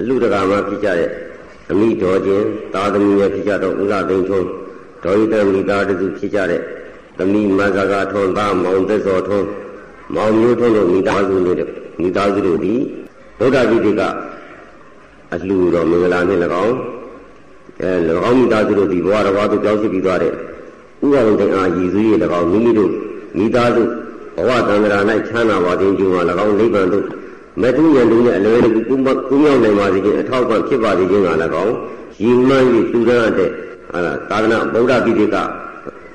အလူတကာမှာဖြစ်ကြတဲ့အမိတော်ချင်းသာသမီများဖြစ်ကြတော့ဥလာသိန်းထုံးဒေါ်ဤတမိသားတူဖြစ်ကြတဲ့သမီးမဇဂါထုံးသားမောင်သက်စောထုံးမောင်မျိုးထုံးတို့မိသားစုတွေမိသားစုတို့သည်ဗုဒ္ဓဂီတိကအလှူတော်မင်္ဂလာနှင့်၎င်းအဲ၎င်းမိသားစုတို့ဒီဘဝတော်ဘာသူကြောက်ရှိပြီးသွားတဲ့ဥပဝန္တန်အားရည်စည်းရ၎င်းမိမိတို့မိသားစုဘဝတန္တရာ၌ချမ်းသာပါခြင်းကြောင့်၎င်းနိဗ္ဗာန်သို့ မတုညံတူနဲ့အလွယ်တကူကူးမြောက်နိုင်ပါစေခြင်းအထောက်အပံ့ဖြစ်ပါစေခြင်းက၎င်းရည်မှန်း၍တူရတဲ့ဟာသာသနာဗုဒ္ဓပိဋက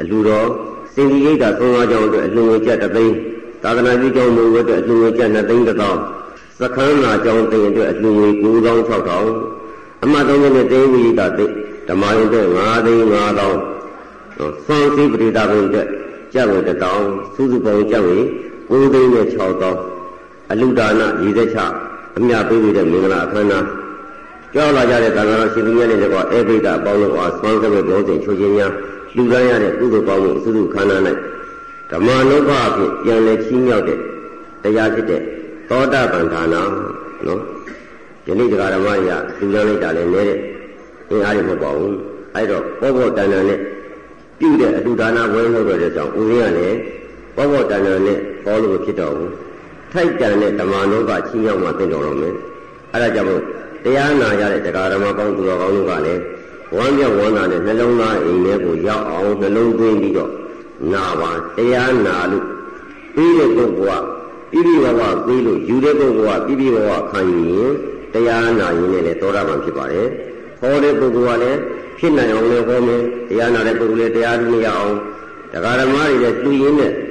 အလှူတော်စင်ဒီရိတ်တာသုံးပါးကြောင့်အတွက်အလှူငွေကျပ်တသိန်းသာသနာ့ကြီးကြောင့်မို့အတွက်အလှူငွေကျပ်2သိန်းတစ်သောင်းစခန်းနာကြောင့်တင်အတွက်အလှူငွေ9600အမှတ်သုံးနဲ့တေဝိတာတိဓမ္မရင်အတွက်5သိန်း5000ဆွမ်းစိပရိတာဘုံအတွက်ကျပ်ဝင်1000စုစုပေါင်းကျပ်ဝင်9သိန်းနဲ့6000 အလူဒါနရည်သက်ချအမြပေးပြီးတဲ့မင်္ဂလာအခမ်းအနားကြောက်လာကြတဲ့တန်ခါတော်ရှင်သူမြတ်နဲ့တကွအေဘိဒအပေါင်းတို့အားဆွမ်းကမဲ့ဘုံစဉ်ချိုးခြင်းများလူရန်ရတဲ့ကုသိုလ်ကောင်းမှုအစုစုခန္ဓာ၌ဓမ္မနုဘအဖြစ်ပြန်လဲချီးမြှောက်တဲ့တရားဖြစ်တဲ့သောတာပန်ဌာနာနော်ယနေ့တရားဓမ္မတွေကလူရန်လိုက်တာလည်းနဲတဲ့အင်အားတွေမဟုတ်ပါဘူးအဲ့တော့ဘောဘောတန်တန်နဲ့ပြုတဲ့အတူဒါနဝဲလို့တော့တဲ့ကြောင့်ဦးရင်းကလည်းဘောဘောတန်တန်နဲ့ပေါ်လို့ဖြစ်တော့ဘူး ထိုက်တန်တဲ့ဓမ္မနုဘချီးမြှောက်မှသိတော်တော်မယ်အဲ့ဒါကြောင့်တရားနာကြတဲ့တရားဓမ္မကောင်းသူတော်ကောင်းတို့ကလည်းဝမ်းမြောက်ဝမ်းသာနဲ့နှလုံးသားအိမ်ထဲကိုရောက်အောင်နှလုံးသွင်းပြီးတော့နာပါတရားနာလို့ပြီးတဲ့ပုဂ္ဂိုလ်ကပြိပိဘဝပြီးလို့ယူတဲ့ပုဂ္ဂိုလ်ကပြိပိဘဝခံယူရင်တရားနာရင်လည်းသောတာပန်ဖြစ်ပါတယ်ဟောတဲ့ပုဂ္ဂိုလ်ကလည်းဖြစ်နိုင်အောင်လည်းဟောမယ်တရားနာတဲ့ပုဂ္ဂိုလ်လည်းတရားဓမ္မရအောင်တရားဓမ္မတွေလည်းသူရင်းနဲ့နဲ့သောတာပန်အ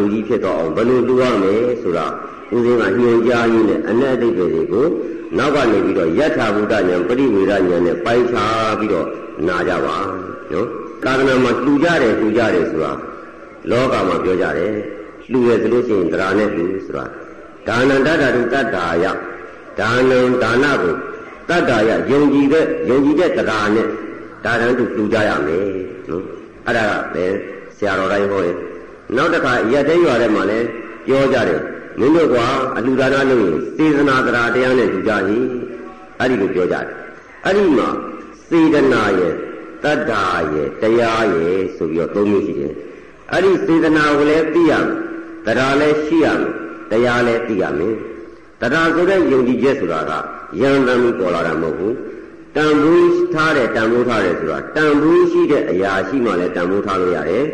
လူကြီးဖြစ်တော့အောင်ဘယ်လိုလူရမလဲဆိုတာဦးဇင်းကညွှန်ကြားရင်းနဲ့အနက်အတိတ်တွေကိုနောက်ကနေပြီးတော့ယထာဘုဒ္ဓဉာဏ်ပရိဝေဒဉာဏ်နဲ့ပိုင်းခြားပြီးတော့နာကြပါနော်ကာကနာမှာလှူကြတယ်လှူကြတယ်ဆိုတာလောကမှာပြောကြတယ်လှူရဆိုလို့ရှိရင်တရားနဲ့လှူဆိုတာဒါနံတတ္တတုတတ္တာယဒါနံဒါနကိုတတ္တာယယုံကြည်တဲ့ယုံကြည်တဲ့တရားနဲ့ဒါနံတုလှူကြရမယ်နော်အဲ့ဒါကလည်းဆရာတော်တိုင်းဟောတယ် နောက်တစ်ခါရက်တဲ့ရွာထဲမှာလည်းပြောကြတယ်မင်းတို့ကအလှူဒါနလုပ်ရင်စေတနာတရားတရားနဲ့လှူကြဟိအဲ့ဒီလိုပြောကြတယ်အဲ့ဒီမှာစေတနာရဲ့တတ္တာရဲ့တရားရဲ့ဆိုပြီးတော့သုံးမျိုးရှိတယ်အဲ့ဒီစေတနာကိုလည်းသိရမယ်တရားလည်းရှိရမယ်တရားလည်းသိရမယ်တရားဆိုတဲ့ယုံကြည်ချက်ဆိုတာကယံတမ်းပြီးပေါ်လာတာမဟုတ်ဘူးတန်ဖိုးထားတယ်တန်ဖိုးထားတယ်ဆိုတာတန်ဖိုးရှိတဲ့အရာရှိမှလည်းတန်ဖိုးထားလို့ရတယ်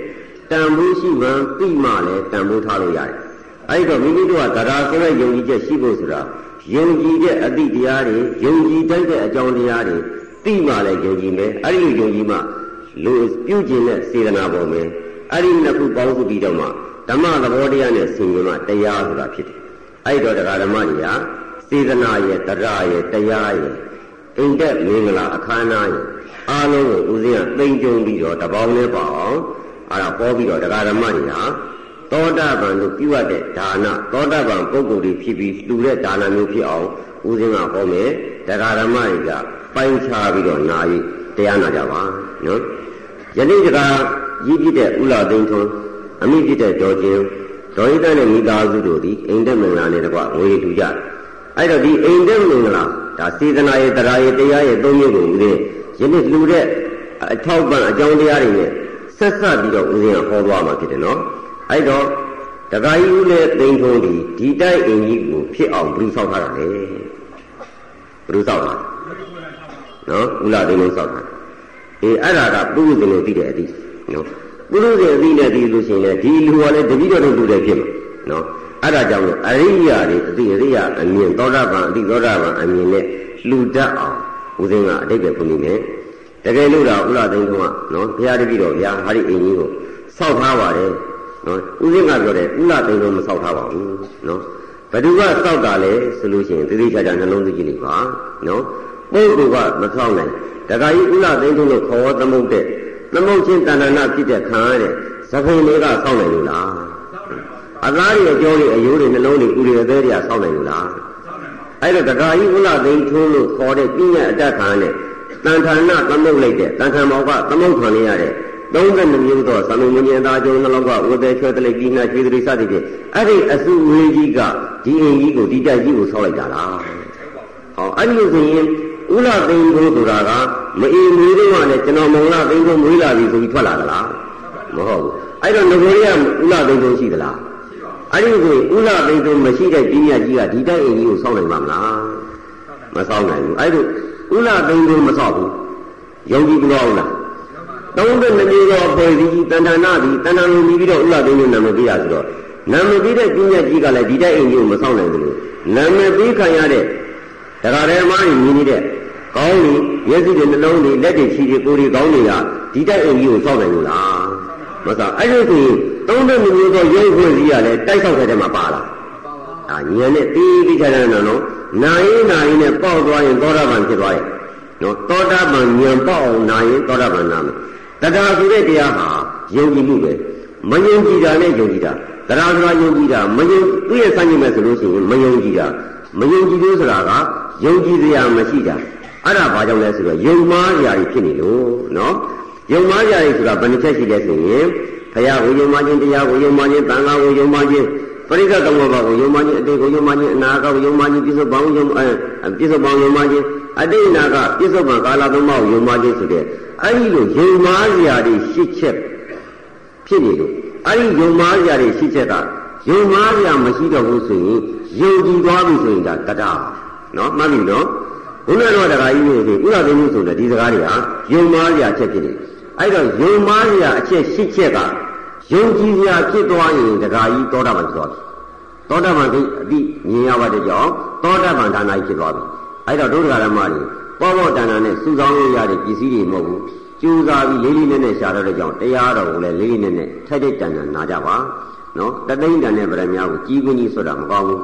တန်ဖိုးရှိမှသိမှလည်းတန်ဖိုးထားလို့ရတယ်အဲဒီတော့မိမိတို့ကတရားဆိုတဲ့ယုံကြည်ချက်ရှိဖို့ဆိုတာယုံကြည်တဲ့အတိတရားတွေယုံကြည်တတ်တဲ့အကြောင်းတရားတွေသိမှလည်းယုံကြည်မယ်အဲဒီလိုယုံကြည်မှလူပြုကျင်တဲ့စေတနာပေါ်မယ်အဲဒီနှစ်ခုပေါင်းစုပြီးတော့မှဓမ္မသဘောတရားနဲ့ဆင်ခြင်မှတရားဆိုတာဖြစ်တယ်အဲဒီတော့တရားဓမ္မတွေကစေတနာရဲ့တရားရဲ့တရားရဲ့အိမ်တက်မင်္ဂလာအခမ်းအနားရဲ့အားလုံးကိုဦးဇင်းကသိမ့်ကြုံပြီးတော့တပေါင်းနဲ့ပါအောင် အဲ့ဒါပေါ်ပြီးတော့တရားဓမ္မတွေဟာသောတာပန်တို့ပြုရတဲ့ဒါနသောတာပန်ပုဂ္ဂိုလ်တွေဖြစ်ပြီးလှူတဲ့ဒါနမျိုးဖြစ်အောင်ဦးဇင်းကဟောမယ်တရားဓမ္မတွေကပိုင်းခြားပြီးတော့နာယူတရားနာကြပါနော်ယနေ့တကားရည်ပြတဲ့ဥလာသိန်းထွန်းအမိပြတဲ့ဒေါ်ကျင်းဒေါ်ရည်တနဲ့မိသားစုတို့သည်အိမ်တက်မင်္ဂလာနဲ့တကွဝေထူကြတယ်အဲ့တော့ဒီအိမ်တက်မင်္ဂလာဒါစေတနာရဲ့တရားရဲ့တရားရဲ့သုံးမျိုးကိုဦးဇင်းယနေ့လှူတဲ့အထောက်ပံ့အကြောင်းတရားတွေနဲ့ ဆက်ဆက်ပြီးတော့ဦးဇင်းကဟောသွားမှာဖြစ်တယ်နော်အဲ့တော့တခါကြီးဦးလည်းသိန်းထုံးဒီဒီတိုက်အင်ကြီးကိုဖြစ်အောင်ဘယ်လိုဆောက်ထားတာလဲဘယ်လိုဆောက်တာနော်ဦးလာသိန်းလုံးဆောက်တာအေးအဲ့ဒါကပုဂ္ဂိုလ်တွေသိတဲ့အသည့်နော်ပုရုဇဉ်အသည့်နဲ့ဒီလို့ရှိရင်လည်းဒီလူကလည်းတတိတော်တို့လူတွေဖြစ်မှာနော်အဲ့ဒါကြောင့်လို့အရိယာတွေအသည့်အရိယာအမြင်သောတာပန်အသည့်သောတာပန်အမြင်နဲ့လူတတ်အောင်ဦးဇင်းကအတိတ်ပဲဖွင့်နေတယ် တကယ်လို့တော့ဥလာသိန်းကနော်ဘုရားတပည့်တော်ဗျာဟာဒီအင်ကြီးကိုစောက်ထားပါတယ်နော်ဦးဇင်းကပြောတယ်ဥလာသိန်းကမစောက်ထားပါဘူးနော်ဘယ်သူကစောက်တာလဲဆိုလို့ရှိရင်သတိချာချာနှလုံးသွင်းကြည့်လိုက်ပါနော်ပုဂ္ဂိုလ်ကမစောက်နိုင်တခါကြီးဥလာသိန်းလို့ခေါ်သမုတ်တဲ့သမုတ်ချင်းတဏ္ဍနာဖြစ်တဲ့ခံရတဲ့သခင်လေးကစောက်နိုင်လို့လားအသားတွေအကျော်တွေအယိုးတွေနှလုံးတွေဥတွေအသေးတွေကစောက်နိုင်လို့လားအဲ့တော့တခါကြီးဥလာသိန်းထိုးလို့ခေါ်တဲ့ပြည့်ညတ်အတတ်ခံတဲ့ တန်ထာဏသမုတ်လိုက်တဲ့တန်ထာမောကသမုတ်ခံရတဲ့32မျိုးသောသမုံမဉ္ဇဉ်သားကျုံနှလောက်ကဝေသေးချွဲတလိပ်ကြီးနာချွေးတိစသည်ဖြင့်အဲ့ဒီအစုဝေးကြီးကဒီအိမ်ကြီးကိုဒီတိုက်ကြီးကိုဆောက်လိုက်တာလားဟောအဲ့ဒီလိုဆိုရင်ဥလာသိန်းကိုဆိုတာကမအေးမွေးတော့လည်းကျွန်တော်မုံလာသိန်းကိုမွေးလာပြီဆိုပြီးထွက်လာသလားမဟုတ်ဘူးအဲ့တော့ငကိုရဥလာသိန်းကိုရှိသလားအဲ့ဒီကိုဥလာသိန်းကိုမရှိတဲ့ပြညာကြီးကဒီတိုက်အိမ်ကြီးကိုဆောက်နိုင်မှာမလားမဆောက်နိုင်ဘူးအဲ့ဒါ ဥလာသိန်းကိုမဆောက်ဘူးယုံကြည်ကြလို့လားသုံးတဲ့မျိုးသောအဖွဲ့အစည်းတဏ္ဍာနာသည်တဏ္ဍာလုံးပြီးတော့ဥလာသိန်းကိုနာမည်ပြရဆိုတော့နာမည်ပြတဲ့ပြညာကြီးကလည်းဒီတိုက်အိမ်ကြီးကိုမဆောက်နိုင်ဘူးလို့နာမည်ပြခံရတဲ့တရားဓမ္မကြီးမြင်နေတဲ့ကောင်းနေမျက်စိတွေနှလုံးတွေလက်တွေခြေတွေကိုယ်တွေကိုင်းတွေကဒီတိုက်အိမ်ကြီးကိုဆောက်နိုင်လို့လားမဆောက်အဲ့ဒီဆိုရင်သုံးတဲ့မျိုးသောရုပ်ဖွဲ့စည်းရလဲတိုက်ဆောက်တဲ့ထဲမှာပါလား အာဉာဏ်နဲ့တီးပြီးကြတယ်နော်နာရင်နာရင်နဲ့ပေါက်သွားရင်သောတာပန်ဖြစ်သွားရဲ့နော်သောတာပန်ဉာဏ်ပေါက်အောင်နာရင်သောတာပန်နာမယ်တရားဆိုတဲ့တရားဟာယုံကြည်မှုပဲမယုံကြည်တာနဲ့ယုံကြည်တာတရားဆိုတာယုံကြည်တာမယုံသူ့ရဲ့စံချိန်မဲ့ဆိုလို့ရှိရင်မယုံကြည်တာမယုံကြည်လို့ဆိုတာကယုံကြည်စရာမရှိတာအဲ့ဒါဘာကြောင့်လဲဆိုတော့ယုံမားစရာကြီးဖြစ်နေလို့နော်ယုံမားစရာကြီးဆိုတာဘယ်နှချက်ရှိလဲဆိုရင်ဘုရားကိုယုံမာခြင်းတရားကိုယုံမာခြင်းသံဃာကိုယုံမာခြင်း ပရိသတ်တော်ဘာကိုယုံမာခြင်းအတိတ်ကိုယုံမာခြင်းအနာဂတ်ကိုယုံမာခြင်းပြစ္ဆုတ်ပေါင်းယုံအဲပြစ္ဆုတ်ပေါင်းယုံမာခြင်းအတိတ်နာကပြစ္ဆုတ်ပံကာလသုံးပါးကိုယုံမာခြင်းဆိုတဲ့အဲ့ဒီလိုယုံမားစရာတွေရှစ်ချက်ဖြစ်နေလို့အဲ့ဒီယုံမားစရာတွေရှစ်ချက်ကယုံမားစရာမရှိတော့ဘူးဆိုရင်ယုံကြည်သွားပြီဆိုရင်ဒါတတနော်မှတ်ပြီနော်ဘုရားတော်တရားကြီးတွေဥရသိမှုဆိုတဲ့ဒီစကားတွေဟာယုံမားစရာချက်ဖြစ်တယ်အဲ့တော့ယုံမားစရာအချက်ရှစ်ချက်က ယုံကြည်စရာဖြစ်သွားရင်တရားကြီးသောတာပန်ဖြစ်သွားပြီသောတာပန်အတိမြင်ရပါတဲ့ကြောင့်သောတာပန်ဌာနကြီးဖြစ်သွားပြီအဲ့တော့ဒုဒ္ဒရာမတွေပေါ်ပေါ်တန်တန်နဲ့စုဆောင်းလို့ရတဲ့ပစ္စည်းတွေမဟုတ်ဘူးကြိုးစားပြီးလေးလေးနက်နက်ရှာတော့တဲ့ကြောင့်တရားတော်ကိုလည်းလေးလေးနက်နက်ထိုက်တဲ့တန်တန်နာကြပါနော်တသိန်းတန်တဲ့ဗရမများကိုကြီးကွင်းကြီးဆိုတာမကောင်းဘူး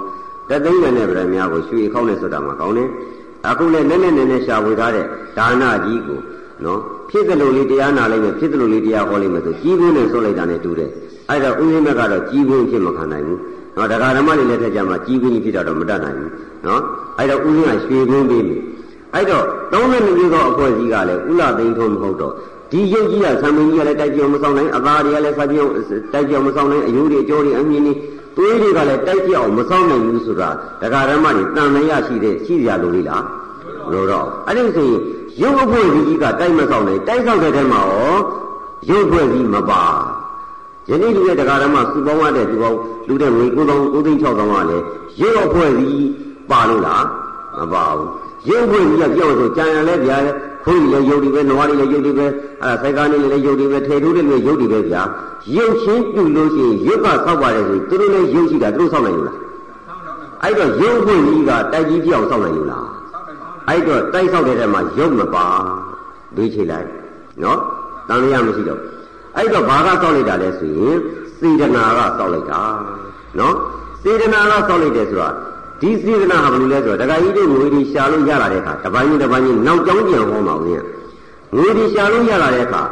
တသိန်းတန်တဲ့ဗရမများကိုရွှေခေါင်းနဲ့ဆိုတာမကောင်းနဲ့အခုလည်းနည်းနည်းနည်းနည်းရှာဝေထားတဲ့ဒါနကြီးကို နော်ဖြစ်သလိုလေးတရားနာလိုက်မယ်ဖြစ်သလိုလေးတရားဟောလိုက်မယ်ဆိုကြီးကွင်းနဲ့ဆိုလိုက်တာနဲ့တူတယ်အဲ့တော့ဥယျာဉ်ဘက်ကတော့ကြီးကွင်းဖြစ်မခံနိုင်ဘူးနော်တရားဓမ္မတွေလက်ထက်ကြမှာကြီးကွင်းကြီးဖြစ်တာတော့မတတ်နိုင်ဘူးနော်အဲ့တော့ဥယျာဉ်ကရွှေကွင်းပေးမယ်အဲ့တော့သုံးတဲ့မျိုးသောအဖွဲ့အစည်းကလည်းဥလသိန်းထုံးမဟုတ်တော့ဒီရုပ်ကြီးကဆံမင်းကြီးကလည်းတိုက်ပြောင်မဆောင်နိုင်အသားတွေကလည်းစာပြောင်တိုက်ပြောင်မဆောင်နိုင်အယိုးတွေအကျော်တွေအမြင်တွေသွေးတွေကလည်းတိုက်ပြောင်မဆောင်နိုင်ဘူးဆိုတာတရားဓမ္မတွေတန်မရရှိတဲ့ရှိရလို့လေလားလို့တော့အဲ့ဒီဆိုရင် ရုပ်အဖွဲ့အစည်းကြီးကတိုက်မဆောင်နိုင်တိုက်ဆောင်တဲ့ထဲမှာရောရုပ်အဖွဲ့အစည်းမပါယနေ့ဒီရဲ့တရားဓမ္မစုပေါင်းရတဲ့ဒီပေါင်းလူတဲ့ငွေ9000 9600ကလည်းရုပ်အဖွဲ့အစည်းပါလို့လားမပါဘူးရုပ်ဖွဲ့ကြီးကကြောက်ဆိုကြံရလဲဗျာခွေးလည်းရုပ်တွေပဲနွားတွေလည်းရုပ်တွေပဲအဲ့ဒါစိုက်ကားနေလည်းရုပ်တွေပဲထေထိုးတွေလည်းရုပ်တွေပဲဗျာရုပ်ချင်းပြုလို့ရှိရင်ရုပ်ကဆောက်ပါတယ်ဆိုသူတို့လည်းရုပ်ရှိတာသူတို့ဆောက်နိုင်လို့လားအဲ့တော့ရုပ်ဖွဲ့ကြီးကတိုက်ကြီးပြောင်းဆောက်နိုင်လို့လား အဲ့တော့တိုက်ဆောက်တဲ့ထဲမှာရုပ်မပါတွေးချိလိုက်နော်တန်လျာမရှိတော့အဲ့တော့ဘာကဆောက်လိုက်တာလဲဆိုရင်စေတနာကဆောက်လိုက်တာနော်စေတနာကဆောက်လိုက်တယ်ဆိုတာဒီစေတနာဟာဘယ်လိုလဲဆိုတော့တခါကြီးတို့ငွေတွေရှာလို့ရလာတဲ့အခါတပိုင်းတပိုင်းကြီးနောက်ကျောင်းပြန်ဟောမှာဦးရင်ငွေတွေရှာလို့ရလာတဲ့အခါ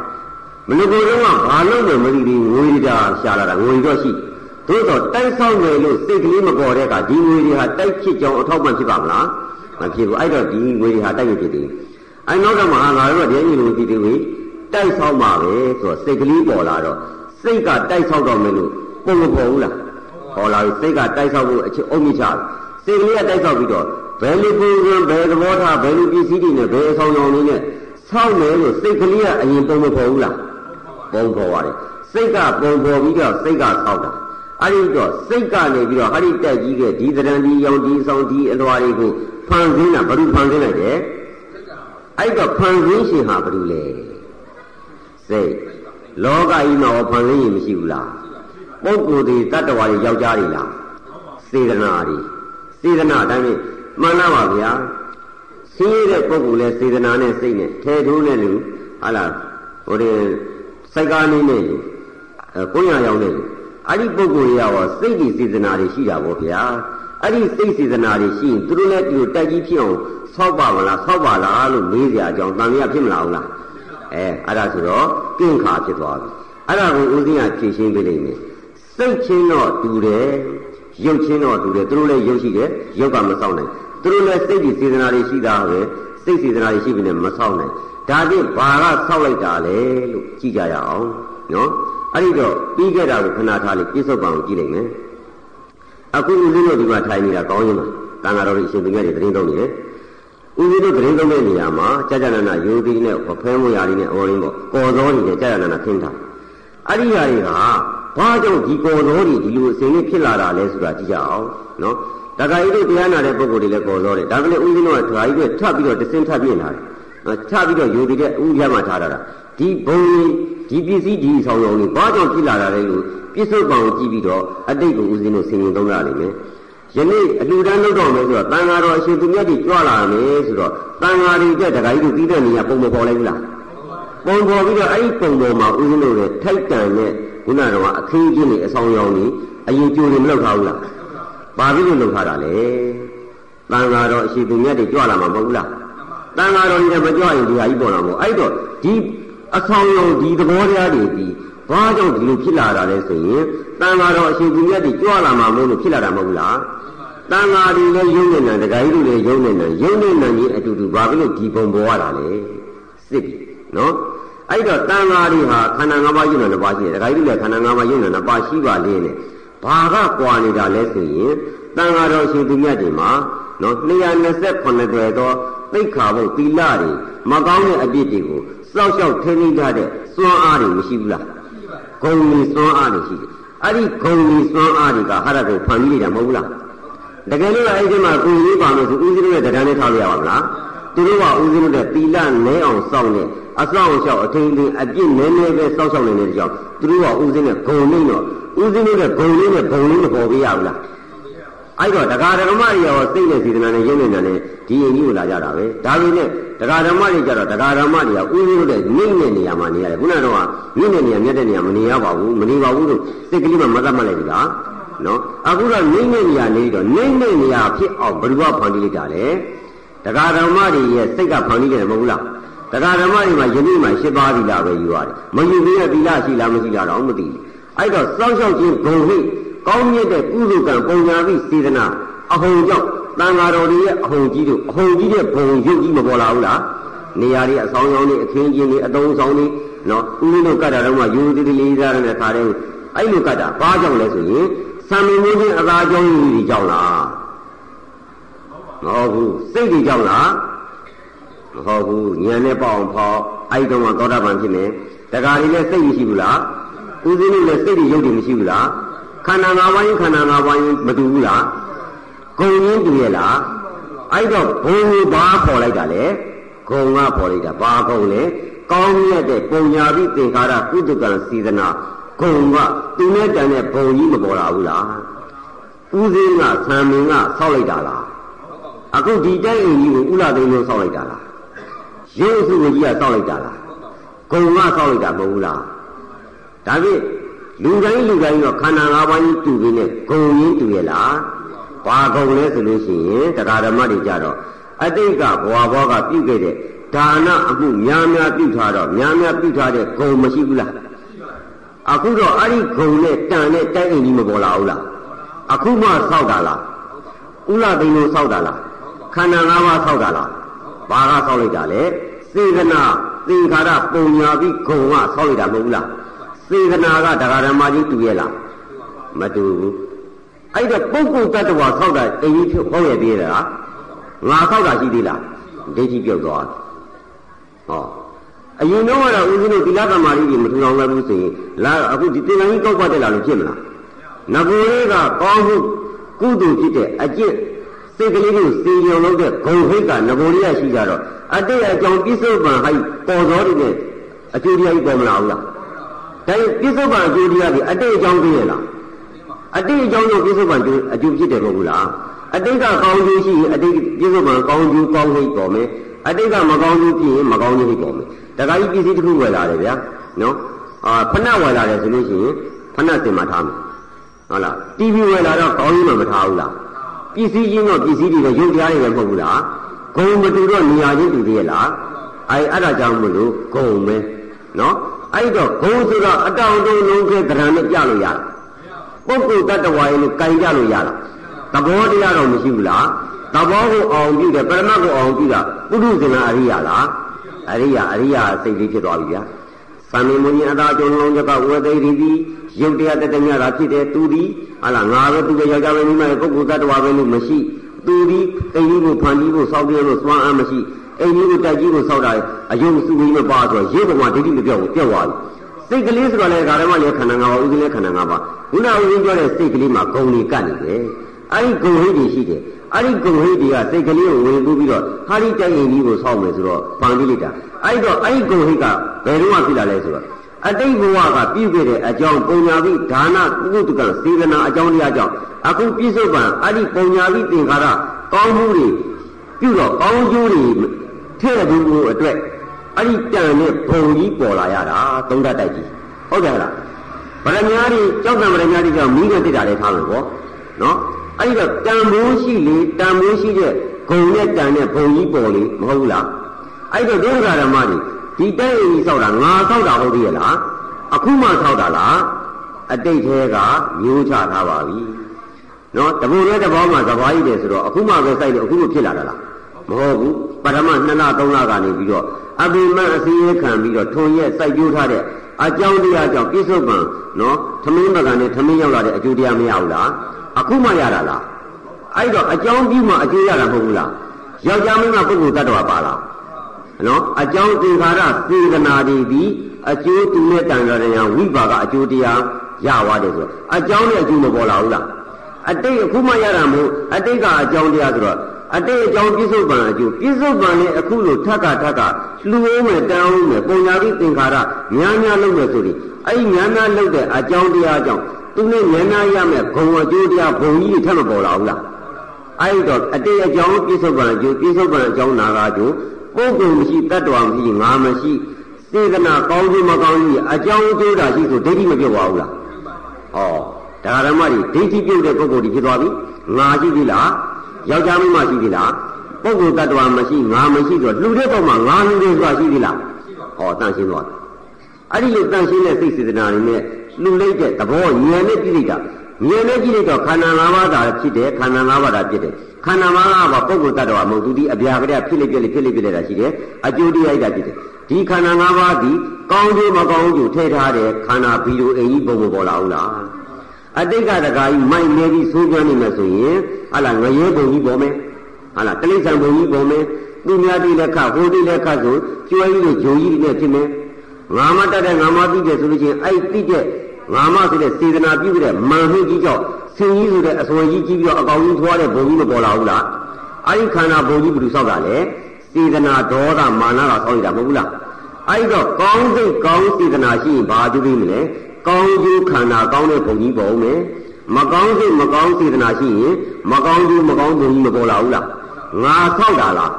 မနကိုယ်တော့ဘာလို့လဲမသိဘူးငွေတွေရှာလာတာငွေတော့ရှိသို့တော့တိုက်ဆောက်မယ်လို့စိတ်ကလေးမပေါ်တဲ့အခါဒီငွေတွေဟာတိုက်ဖြစ်ကြောင်းအထောက်ပံ့ဖြစ်ပါမလား မဖြစ်ဘူးအဲ့တော့ဒီငွေတွေဟာတိုက်ရဖြစ်တယ်အဲ့နောက်ကမှငါတို့ကဒီအညီလိုကြည့်တယ်ဝေတိုက်ဆောက်မှာပဲဆိုတော့စိတ်ကလေးပေါ်လာတော့စိတ်ကတိုက်ဆောက်တော့မယ်လို့ပုံမပေါ်ဘူးလားပေါ်လာပြီစိတ်ကတိုက်ဆောက်ဖို့အချက်အုံးမြချတယ်စိတ်ကလေးကတိုက်ဆောက်ပြီးတော့ဘယ်လိုပုံစံဘယ်သဘောထားဘယ်လိုပစ္စည်းတွေနဲ့ဘယ်အဆောင်ရောင်တွေနဲ့ဆောက်မယ်လို့စိတ်ကလေးကအရင်ပုံမပေါ်ဘူးလားပုံပေါ်ပါတယ်စိတ်ကပုံပေါ်ပြီးတော့စိတ်ကဆောက်တာအဲ့ဒီတော့စိတ်ကနေပြီးတော့ဟာဒီတက်ကြီးကဒီသရံဒီရောင်ဒီဆောင်ဒီအလွာတွေကို ဖန်ဆင်းတာဘယ်လိုဖန်ဆင်းလိုက်တယ်အဲ့တော့ဖန်ဆင်းရှင်ဟာဘယ်လိုလဲစိတ်လောကကြီးမှာဖန်ဆင်းရင်မရှိဘူးလားပုဂ္ဂိုလ်တွေတတ္တဝါတွေယောက်ျားတွေလားစေတနာတွေစေတနာအတိုင်းမှန်လားပါဗျာဆင်းရဲတဲ့ပုဂ္ဂိုလ်လဲစေတနာနဲ့စိတ်နဲ့ထဲထိုးနဲ့လူဟာလားဟိုတဲ့စိုက်ကားနေနဲ့လူကိုရရောင်နဲ့လူအဲ့ဒီပုဂ္ဂိုလ်ရောစိတ်ဒီစေတနာတွေရှိတာပေါ့ဗျာ အဲ့ဒီစိတ်စေတနာတွေရှိရင်သူတို့လည်းဒီလိုတက်ကြီးဖြစ်အောင်ဆောက်ပါမလားဆောက်ပါလားလို့မေးကြအကြောင်းတန်မြတ်ဖြစ်မလားဟုတ်လားအဲအဲ့ဒါဆိုတော့ကင်းခါဖြစ်သွားပြီအဲ့ဒါကိုဦးဇင်းကဖြေရှင်းပေးလိမ့်မယ်စိတ်ချင်းတော့တူတယ်ရုပ်ချင်းတော့တူတယ်သူတို့လည်းရုပ်ရှိတယ်ရုပ်ကမဆောက်နိုင်သူတို့လည်းစိတ်ဒီစေတနာတွေရှိတာပဲစိတ်စေတနာတွေရှိပြီနဲ့မဆောက်နိုင်ဒါဖြင့်ဘာကဆောက်လိုက်တာလဲလို့ကြည့်ကြရအောင်နော်အဲ့ဒီတော့ပြီးခဲ့တာကိုခဏထားလေးပြစ္ဆုတ်ပံကိုကြည့်လိုက်မယ် အခုဦးဇင်းတို့ဒီမှာထိုင်နေတာကောင်းရင်မှာတန်ဃာတော်တွေအရှင်သူမြတ်တွေသတင်းသုံးနေတယ်ဦးဇင်းတို့သတင်းသုံးတဲ့နေရာမှာကြာကြာနာနာယိုသီနဲ့ဖဲမွေရာတွေနဲ့အော်ရင်းပေါ့ကော်စောတွေနဲ့ကြာကြာနာနာခင်းထားအဲ့ဒီຢာတွေကဘာကြောင့်ဒီကော်စောတွေဒီလိုအစဉ်လေးဖြစ်လာတာလဲဆိုတာကြည့်ကြအောင်နော်တခါကြီးတို့တရားနာတဲ့ပုဂ္ဂိုလ်တွေလည်းကော်စောတယ်ဒါကလေးဦးဇင်းတို့ကတခါကြီးတို့ထပ်ပြီးတော့တစင်းထပ်ပြင်းလာတယ် ချပြီးတော့ယူတည်တဲ့ဥရမှထားတာဒီဘုံဒီပစ္စည်းဒီဆောင်ရုံလေးဘာကြောင့်ကြည်လာတာလဲလို့ပြစ္ဆုတ်ကောင်ကြည့်ပြီးတော့အတိတ်ကိုဦးဇင်းတို့ဆင်ရင်သုံးရလိမ့်မယ်ယနေ့အလှူဒန်းလုပ်တော့မယ်ဆိုတော့တန်ဃာတော်အရှင်သူမြတ်ကြီးကြွလာမယ်ဆိုတော့တန်ဃာတွေတက်တခါကြီးတို့ပြီးတဲ့နေရာပုံမပေါ်လိုက်ဘူးလားပုံပေါ်ပြီးတော့အဲ့ဒီပုံပေါ်မှာဦးဇင်းတို့ရဲ့ထိုက်တန်တဲ့ခုနကတော့အခင်းချင်းတွေအဆောင်ရောင်တွေအရင်ကြိုတွေမလုပ်ထားဘူးလားဘာဖြစ်လို့လုပ်ထားတာလဲတန်ဃာတော်အရှင်သူမြတ်ကြီးကြွလာမှာမဟုတ်ဘူးလား တန်ဃာတော်ကြီးကမကြွရင်ဒီဟာကြီးပေါ်လာမို့အဲ့တော့ဒီအဆောင်ရောင်ဒီသဘောတရားတွေဒီဘာကြောင့်ဒီလိုဖြစ်လာတာလဲဆိုရင်တန်ဃာတော်အရှင်သူမြတ်ကြီးကြွလာမှာမို့လို့ဖြစ်လာတာမဟုတ်ဘူးလားတန်ဃာတွေလည်းယုံနေတာတခါကြီးတွေလည်းယုံနေတာယုံနေတာကြီးအတူတူဘာဖြစ်လို့ဒီပုံပေါ်ရတာလဲစစ်ပြီနော်အဲ့တော့တန်ဃာတွေဟာခန္ဓာ၅ပါးယုံနေတာပါရှိတယ်တခါကြီးတွေလည်းခန္ဓာ၅ပါးယုံနေတာပါရှိပါလေနဲ့ဘာကကွာနေတာလဲဆိုရင်တန်ဃာတော်ရှင်သူမြတ်တွေမှာနော်228တွယ် သောသိက္ခာဘုတ်သီလတွေမကောင်းတဲ့အပြစ်တွေကိုစောက်ရှောက်ထိန်းသိမ်းထားတဲ့စွမ်းအားတွေမရှိဘူးလားဂုံကြီးစွမ်းအားတွေရှိတယ်အဲ့ဒီဂုံကြီးစွမ်းအားတွေကဟာရကိုဖန်ပြီးနေတာမဟုတ်ဘူးလားတကယ်လို့အဲ့ဒီမှာကိုကြီးပါလို့ဆိုဦးဇင်းရဲ့တရားနဲ့ထားရပါမလားသူတို့ကဦးဇင်းတို့သီလနဲအောင်စောင့်နေအဆောင်လျှောက်အထင်းထင်းအပြစ်နည်းနည်းပဲစောင့်ရှောက်နေတဲ့ကြောင့်သူတို့ကဦးဇင်းနဲ့ဂုံနေတော့ဦးဇင်းတို့ရဲ့ဂုံလေးနဲ့ဂုံလေးမပေါ်ပြရဘူးလား အဲ့တော့တရားဓမ္မတွေရောစိတ်နဲ့စေတနာနဲ့ရင်းနေတာနဲ့ဒီရင်ကြီးကိုလာကြတာပဲဒါပေမဲ့တရားဓမ္မတွေကြတော့တရားဓမ္မတွေကဥရင်းတဲ့နှိမ့်တဲ့နေရာမှာနေရတယ်ခုနကတော့မြင့်တဲ့နေရာမြတ်တဲ့နေရာမနေရပါဘူးမနေပါဘူးလို့စိတ်ကလေးမှမသတ်မှတ်လိုက်ပြီလားနော်အခုတော့နှိမ့်တဲ့နေရာနေတော့နှိမ့်တဲ့နေရာဖြစ်အောင်ဘယ်သူကဖန်တီးလိုက်တာလဲတရားဓမ္မတွေရဲ့စိတ်ကဖန်တီးတယ်မဟုတ်လားတရားဓမ္မတွေမှာယနေ့မှရှင်းပါပြီလားပဲယူရတယ်မယူသေးတဲ့သီလရှိလားမရှိလားတော့မသိဘူးအဲ့တော့စောင့်ရှောက်ခြင်းဂုံဟိတ် ကောင်းမြတ်တဲ့ကုသိုလ်ကံပုံညာပြီးစေတနာအဟုန်ကြောင့်တန်ဃာတော်တွေရဲ့အဟုန်ကြီးတို့အဟုန်ကြီးတဲ့ဘုံရုပ်ကြီးမပေါ်လာဘူးလားနေရာတွေအဆောင်ဆောင်တွေအခင်းကျင်းတွေအတုံးဆောင်တွေနော်ဦးလေးတို့ကတ်တာတော့မှယူသည်လေးစားရတဲ့ခါတည်းအဲ့လိုကတ်တာဘာကြောင့်လဲဆိုရင်သံမင်းကြီးအသာကြောင့်ကြီးကြောင့်လားမဟုတ်ဘူးစိတ်ကြီးကြောင့်လားမဟုတ်ဘူးဉာဏ်နဲ့ပေါ့အောင်ဖောက်အဲ့တုန်းကသောတာပန်ဖြစ်နေတခါလေးလည်းစိတ်မရှိဘူးလားဦးဇင်းတို့လည်းစိတ်ကြီးရုပ်တွေမရှိဘူးလား ခန္ဓာ၅ပါးရင်ခန္ဓာ၅ပါးရင်မတူဘူးလားဂုံရင်းတူရဲ့လားအဲ့တော့ဘုံကိုဘာပေါ်လိုက်တာလဲဂုံကပေါ်လိုက်တာဘာဂုံလဲကောင်းမြတ်တဲ့ပုံညာပြီးသင်္ခါရကုသကံစေတနာဂုံကသူနဲ့တန်တဲ့ဘုံကြီးမပေါ်လာဘူးလားဦးစင်းကဆံမင်းကဆောက်လိုက်တာလားအခုဒီတိုက်အိမ်ကြီးကိုဥလာသိန်းလို့ဆောက်လိုက်တာလားရုပ်စုကြီးကဆောက်လိုက်တာလားဂုံကဆောက်လိုက်တာမဟုတ်ဘူးလားဒါဖြင့် လူတိုင်းလူတိုင်းတော့ခန္ဓာ၅ပါးကြီးတူပြီးနဲ့ဂုံရင်းတူရဲ့လားဘာဂုံလဲဆိုလို့ရှိရင်တရားဓမ္မတွေကြတော့အတိတ်ကဘဝဘောကပြုခဲ့တဲ့ဒါနအမှုများများပြုထားတော့များများပြုထားတဲ့ဂုံမရှိဘူးလားအခုတော့အဲ့ဒီဂုံနဲ့တန်နဲ့တိုက်အိမ်ကြီးမပေါ်လာဘူးလားအခုမှဆောက်တာလားဥလသိန်းလို့ဆောက်တာလားခန္ဓာ၅ပါးဆောက်တာလားဘာကဆောက်လိုက်တာလဲစေတနာသင်္ခါရပုံညာပြီးဂုံကဆောက်လိုက်တာမဟုတ်ဘူးလား စေတနာကတရားဓမ္မကြီးတူရဲ့လားမတူဘူးအဲ့တော့ပုဂ္ဂိုလ်တ attva ဆောက်တာအရင်ဖြစ်ဟောရသေးလားငါဆောက်တာရှိသေးလားဒိဋ္ဌိပြုတ်သွားဟောအရင်တော့ကတော့ဦးဇင်းတို့သီလသမာဓိတွေမထူထောင်လိုက်ဘူးဆိုရင်လာအခုဒီသင်္ကန်းကြီးကောက်ပတ်တက်လာလို့ဖြစ်မလားငကိုလေးကကောင်းမှုကုသိုလ်ဖြစ်တဲ့အကျင့်စိတ်ကလေးကိုစီရုံလုပ်တဲ့ဂုံဟိတ်ကငကိုလေးရရှိကြတော့အတိတ်အကြောင်းပြစ္ဆုတ်ပံဟိုက်ပေါ်တော်တွေနဲ့အကျိုးတရားကြီးပေါ်မလာဘူးလား ဒါပြစ္ဆုတ်ပံအကျိုးတရားကြီးအတိတ်အကြောင်းသိရလားအတိတ်အကြောင်းကြောင့်ပြစ္ဆုတ်ပံအကျိုးဖြစ်တယ်မဟုတ်ဘူးလားအတိတ်ကကောင်းကျိုးရှိရင်အတိတ်ပြစ္ဆုတ်ပံကောင်းကျိုးကောင်းဟိတ်ပေါ်မယ်အတိတ်ကမကောင်းကျိုးဖြစ်ရင်မကောင်းကျိုးဟိတ်ပေါ်မယ်တခါကြီးပစ္စည်းတစ်ခုဝယ်လာတယ်ဗျာနော်အာဖဏဝယ်လာတယ်ဆိုလို့ရှိရင်ဖဏစင်မှာထားမယ်ဟုတ်လား TV ဝယ်လာတော့ကောင်းကြီးမှမထားဘူးလားပစ္စည်းချင်းတော့ပစ္စည်းတွေပဲရုပ်တရားတွေပဲမဟုတ်ဘူးလားဂုံမတူတော့နေရာချင်းတူသေးရဲ့လားအဲအဲ့ဒါကြောင့်မလို့ဂုံပဲနော် အဲ့တော့ဂုံဆိုတော့အတောင်တုံးလုံးကဲကရံနဲ့ပြလို့ရတာပုဂ္ဂိုလ်တ attva ရေလို့ကင်ကြလို့ရတာသဘောတရားတော့မရှိဘူးလားသဘောကိုအောင်ပြုတယ်ပရမတ်ကိုအောင်ပြုတာပုထုဇဉ်အရိယာလားအရိယာအရိယာစိတ်လေးဖြစ်သွားပြီဗျာသံမေမုန်အသာကျုံလုံးကြကဝေသိရီတိရုပ်တရားတတမြတာဖြစ်တယ်သူဒီဟာလားငါပဲသူပဲယောက်ျားပဲမိန်းမပဲပုဂ္ဂိုလ်သတ္တဝါပဲလို့မရှိသူဒီအိမ်ကြီးကိုဖန်ကြီးကိုစောက်ပြလို့စွမ်းအားမရှိ အိမ်ကြီးကိုတက်ကြီးကိုစောက်တာအယုံစုကြီးမပါဆိုတော့ရုပ်ပေါ်မှာဒိဋ္ဌိမပြောက်ဘူးပြောက်သွားပြီစိတ်ကလေးဆိုတော့လေဒါရမလည်းခန္ဓာ၅ပါးဥဒိလည်းခန္ဓာ၅ပါးခုနကဦးပြောတဲ့စိတ်ကလေးမှာဂုံကြီးကတ်နေတယ်အဲ့ဒီဂုံဟိတ်တွေရှိတယ်အဲ့ဒီဂုံဟိတ်တွေကစိတ်ကလေးကိုဝင်ကူးပြီးတော့ဟာဒီတိုက်ရင်ကြီးကိုဆောက်မယ်ဆိုတော့ပန်ပြီးလိုက်တာအဲ့တော့အဲ့ဒီဂုံဟိတ်ကဘယ်တော့မှဖြစ်လာလဲဆိုတော့အတိတ်ဘဝကပြုခဲ့တဲ့အကြောင်းပုံညာပြီးဒါနကုသကစေတနာအကြောင်းတရားကြောင့်အခုပြစ္ဆုတ်ပံအဲ့ဒီပုံညာပြီးသင်္ခါရကောင်းမှုတွေပြုတော့ကောင်းကျိုးတွေ ထည့်ဘူးကိုအတွက်အဲ့ဒီတန်နဲ့ဘုံကြီးပေါ်လာရတာသုံးတတ်တိုက်ကြီးဟုတ်တယ်လားဗရမ ्या တွေကြောက်တံဗရမ ्या တွေကြောင့်မိနဲ့တိတာလည်းထားမယ်ပေါ့နော်အဲ့ဒီတော့တန်မိုးရှိလေတန်မိုးရှိတဲ့ဂုံနဲ့တန်နဲ့ဘုံကြီးပေါ်လေမဟုတ်ဘူးလားအဲ့တော့ဒုက္ခဓမ္မတွေဒီတဲ့အိမ်ကြီးဆောက်တာငါဆောက်တာဟုတ်သေးရဲ့လားအခုမှဆောက်တာလားအတိတ်သေးကမျိုးချထားပါပြီနော်တဘူရဲတဘောမှာသဘာကြီးတယ်ဆိုတော့အခုမှပဲစိုက်လို့အခုမှဖြစ်လာတာလား မဟုတ်ဘူးပထမ2လ3လကနေပြီးတော့အပိမအစီရခံပြီးတော့ထုံရက်စိုက်ကြိုးထားတဲ့အကြောင်းတရားကြောင့်ပြစ္ဆုတ်ပံနော်သမင်းမကန်နဲ့သမင်းရောက်လာတဲ့အကျိုးတရားမရဘူးလားအခုမှရတာလားအဲ့တော့အကြောင်းပြီးမှအကျိုးရတာမဟုတ်ဘူးလားယောက်ျားမင်းကပုဂ္ဂိုလ်တ attva ပါလားနော်အကြောင်းသင်္ခါရစေတနာတွေဒီအကျိုးတူတဲ့တန်တော်တရားဝိပါကအကျိုးတရားရသွားတယ်ဆိုတော့အကြောင်းနဲ့အကျိုးမပေါ်လာဘူးလားအတိတ်အခုမှရတာမဟုတ်အတိတ်ကအကြောင်းတရားဆိုတော့ အတိတ်အကြောင်းပြစ္ဆုတ်ပံအကျိုးပြစ္ဆုတ်ပံနဲ့အခုလိုထက်ကထက်ကလှူအောင်မယ်တန်းအောင်မယ်ပုံညာပြီးသင်္ခါရများများလုပ်မယ်ဆိုရင်အဲ့ဒီများများလုပ်တဲ့အကြောင်းတရားကြောင့်သူနဲ့ဉာဏ်နာရမယ်ဂုံအကျိုးတရားဘုံကြီးတွေထပ်မပေါ်လာဘူးလားအဲ့တော့အတိတ်အကြောင်းပြစ္ဆုတ်ပံအကျိုးပြစ္ဆုတ်ပံအကြောင်းနာကအကျိုးပုဂ္ဂိုလ်မရှိတ attva မရှိငါမရှိစေတနာကောင်းခြင်းမကောင်းခြင်းအကြောင်းကျိုးတာရှိဆိုဒိဋ္ဌိမပြုတ်ပါဘူးလားဩဒါဓမ္မတွေဒိဋ္ဌိပြုတ်တဲ့ပုဂ္ဂိုလ်တွေဖြစ်သွားပြီငါရှိပြီလား ယောက်ျားမင်းမရှိပြီလားပုဂ္ဂိုလ်တ attva မရှိငါမရှိဆိုလှူတဲ့ပုံမှာငါလှူတယ်ဆိုတာရှိပြီလားဟောတန်ရှင်းသွားတယ်အဲ့ဒီလိုတန်ရှင်းတဲ့စိတ်စေတနာတွေနဲ့လှူလိုက်တဲ့သဘောဉာဏ်နဲ့ကြည့်လိုက်တာဉာဏ်နဲ့ကြည့်လိုက်တော့ခန္ဓာ၅ပါးသာဖြစ်တယ်ခန္ဓာ၅ပါးသာဖြစ်တယ်ခန္ဓာ၅ပါးကပုဂ္ဂိုလ်တ attva မဟုတ်သူဒီအပြာကလေးဖြစ်လိုက်ပြက်လိုက်ဖြစ်လိုက်ပြက်လိုက်တာရှိတယ်အကျိုးတရားတာဖြစ်တယ်ဒီခန္ဓာ၅ပါးဒီကောင်းကျိုးမကောင်းကျိုးထည့်ထားတဲ့ခန္ဓာဘီလိုအိမ်ကြီးပုံပေါ်လာဘူးလား အတိတ်ကတကာကြီးမိုက်နေပြီးဆိုးကြနေမယ်ဆိုရင်ဟာလာငရဲပုံကြီးပေါ်မယ်ဟာလာတိရစ္ဆာန်ပုံကြီးပေါ်မယ်သူများတိလက်ခဟိုတိလက်ခဆိုကျွဲကြီးတွေဂျုံကြီးတွေနဲ့ဖြစ်မယ်ငါမတတ်တဲ့ငါမသိတဲ့ဆိုလို့ချင်းအဲ့တိတဲ့ငါမဆိုတဲ့စေတနာပြုတဲ့မာမှုကြီးကြောင့်ဆင်းကြီးဆိုတဲ့အစွန်ကြီးကြီးပြီးတော့အကောင်ကြီးထွားတဲ့ဘုံကြီးမပေါ်လာဘူးလားအဲ့ဒီခန္ဓာဘုံကြီးဘယ်လိုဆောက်တာလဲစေတနာဒေါသမာနကဆောက်ရတာမဟုတ်ဘူးလားအဲ့တော့ကောင်းစိတ်ကောင်းစေတနာရှိရင်ဘာပြုပြီးမလဲ ကောင်းကျိုးခန္ဓာကောင်းတဲ့ဘုံကြီးပေါ်မယ်မကောင်းစိတ်မကောင်းစေတနာရှိရင်မကောင်းကျိုးမကောင်းဘုံကြီးမပေါ်လာဘူးလားငါဆောက်တာလား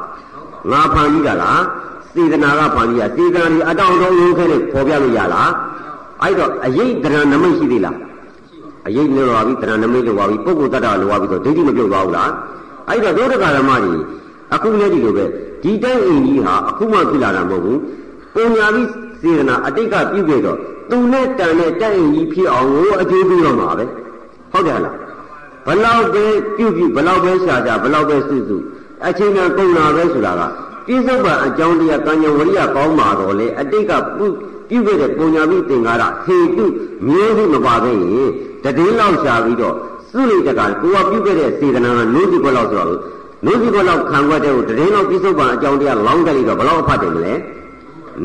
ငါဖန်ပြီးတာလားစေတနာကဖန်ပြီးတာစေတနာဒီအတောင်တော်လုံးခဲနဲ့ပေါ်ပြလို့ရလားအဲ့တော့အရေးတရဏနမိတ်ရှိသေးလားအရေးလို့လာပြီတရဏနမိတ်လို့လာပြီပုဂ္ဂိုလ်တ attva လို့လာပြီဆိုဒိဋ္ဌိမပြုတ်သွားဘူးလားအဲ့တော့ဒုဒကဓမ္မကြီးအခုလည်းဒီလိုပဲဒီတိုင်းအိမ်ကြီးဟာအခုမှဖြစ်လာတာမဟုတ်ဘူးပုံညာပြီး စေတနာအတိတ်ကပြုခဲ့တော့သူနဲ့တန်တဲ့တိုက်အိမ်ကြီးဖြစ်အောင်ကိုအကျိုးပေးတော့မှာပဲဟုတ်တယ်လားဘလောက်ပဲပြုပြုဘလောက်ပဲရှာကြဘလောက်ပဲစုစုအချိန်ကကုန်လာပဲဆိုတာကပြစ္ဆုတ်ပံအကြောင်းတရားကံဉဝရိယကောင်းမှာတော့လေအတိတ်ကပြုပြုခဲ့တဲ့ပုံညာပြီးသင်္ကာရဟေတုမျိုးစုမပါပဲရင်တည်င်းလောက်ရှာပြီးတော့စုလိုက်တကကိုကပြုခဲ့တဲ့စေတနာကနိုးစီဘလောက်ဆိုတော့နိုးစီဘလောက်ခံွက်တဲ့ကိုတည်င်းလောက်ပြစ္ဆုတ်ပံအကြောင်းတရားလောင်းတက်လိုက်တော့ဘလောက်အဖတ်တယ်မလဲ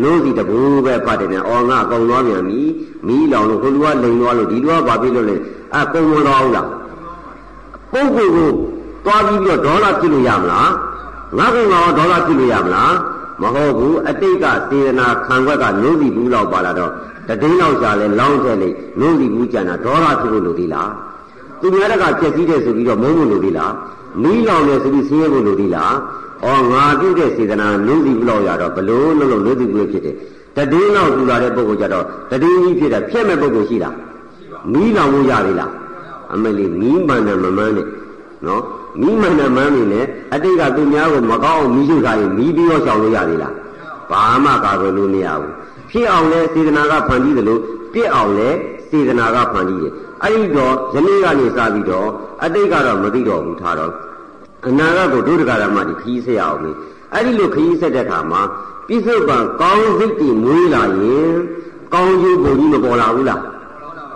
နိုးစီတဘူပဲဖတ်တယ်နဲ့အော်ငါကုံသွားပြန်ပြီမီးလောင်လို့ဟိုလူကလိန်သွားလို့ဒီလူကဘာဖြစ်လို့လဲအကုံမတော်ဘူးလားပုဂ္ဂိုလ်ကိုသွားပြီးပြီးတော့ဒေါသဖြစ်လို့ရမလားငါကုံကဒေါသဖြစ်လို့ရမလားမဟုတ်ဘူးအတိတ်ကစေတနာခံွက်ကနိုးစီဘူးလောက်ပါလာတော့တည်င်းလောက်ရှာလဲလောင်းထဲလိုက်နိုးစီဘူးကြံတာဒေါသဖြစ်လို့လို့ဒီလားသူများတကဖြည့်စည်းတယ်ဆိုပြီးတော့မုန်းလို့လို့ဒီလားမီးလောင်တယ်ဆိုပြီးဆင်းရဲဖို့လို့ဒီလား ဩငါပြုတဲ့စေတနာလုံးစီဘူးလောက်ရတော့ဘလို့လုံးလုံးလုံးစီဘူးဖြစ်တယ်တည်င်းလောက်ထူလာတဲ့ပုဂ္ဂိုလ်ကြတော့တည်င်းကြီးဖြစ်တာဖြက်မဲ့ပုဂ္ဂိုလ်ရှိလားမီးလောင်ဖို့ရပြီလားအမလီမီးမှန်တယ်မမှန်နဲ့နော်မီးမှန်တယ်မှန်နေနဲ့အတိတ်ကသူများကိုမကောင်းအောင်မီးရှို့ထားရင်မီးပြီးတော့ရှောင်လို့ရပြီလားဘာမှကာကွယ်လို့မရဘူးဖြစ်အောင်လဲစေတနာကဖန်တီးတယ်လို့ပြစ်အောင်လဲစေတနာကဖန်တီးတယ်အဲ့ဒီတော့ယနေ့ကနေစပြီးတော့အတိတ်ကတော့မသိတော့ဘူးထားတော့ အနာဂတ်ကိုဒုဒကရမတိခီးဆက်အောင်လေအဲ့ဒီလိုခီးဆက်တဲ့အခါမှာပြစ္ဆုတ်ပံကောင်းစိတ်တည်မွေးလာရင်ကောင်းကျိုးပုံကြီးမပေါ်လာဘူးလား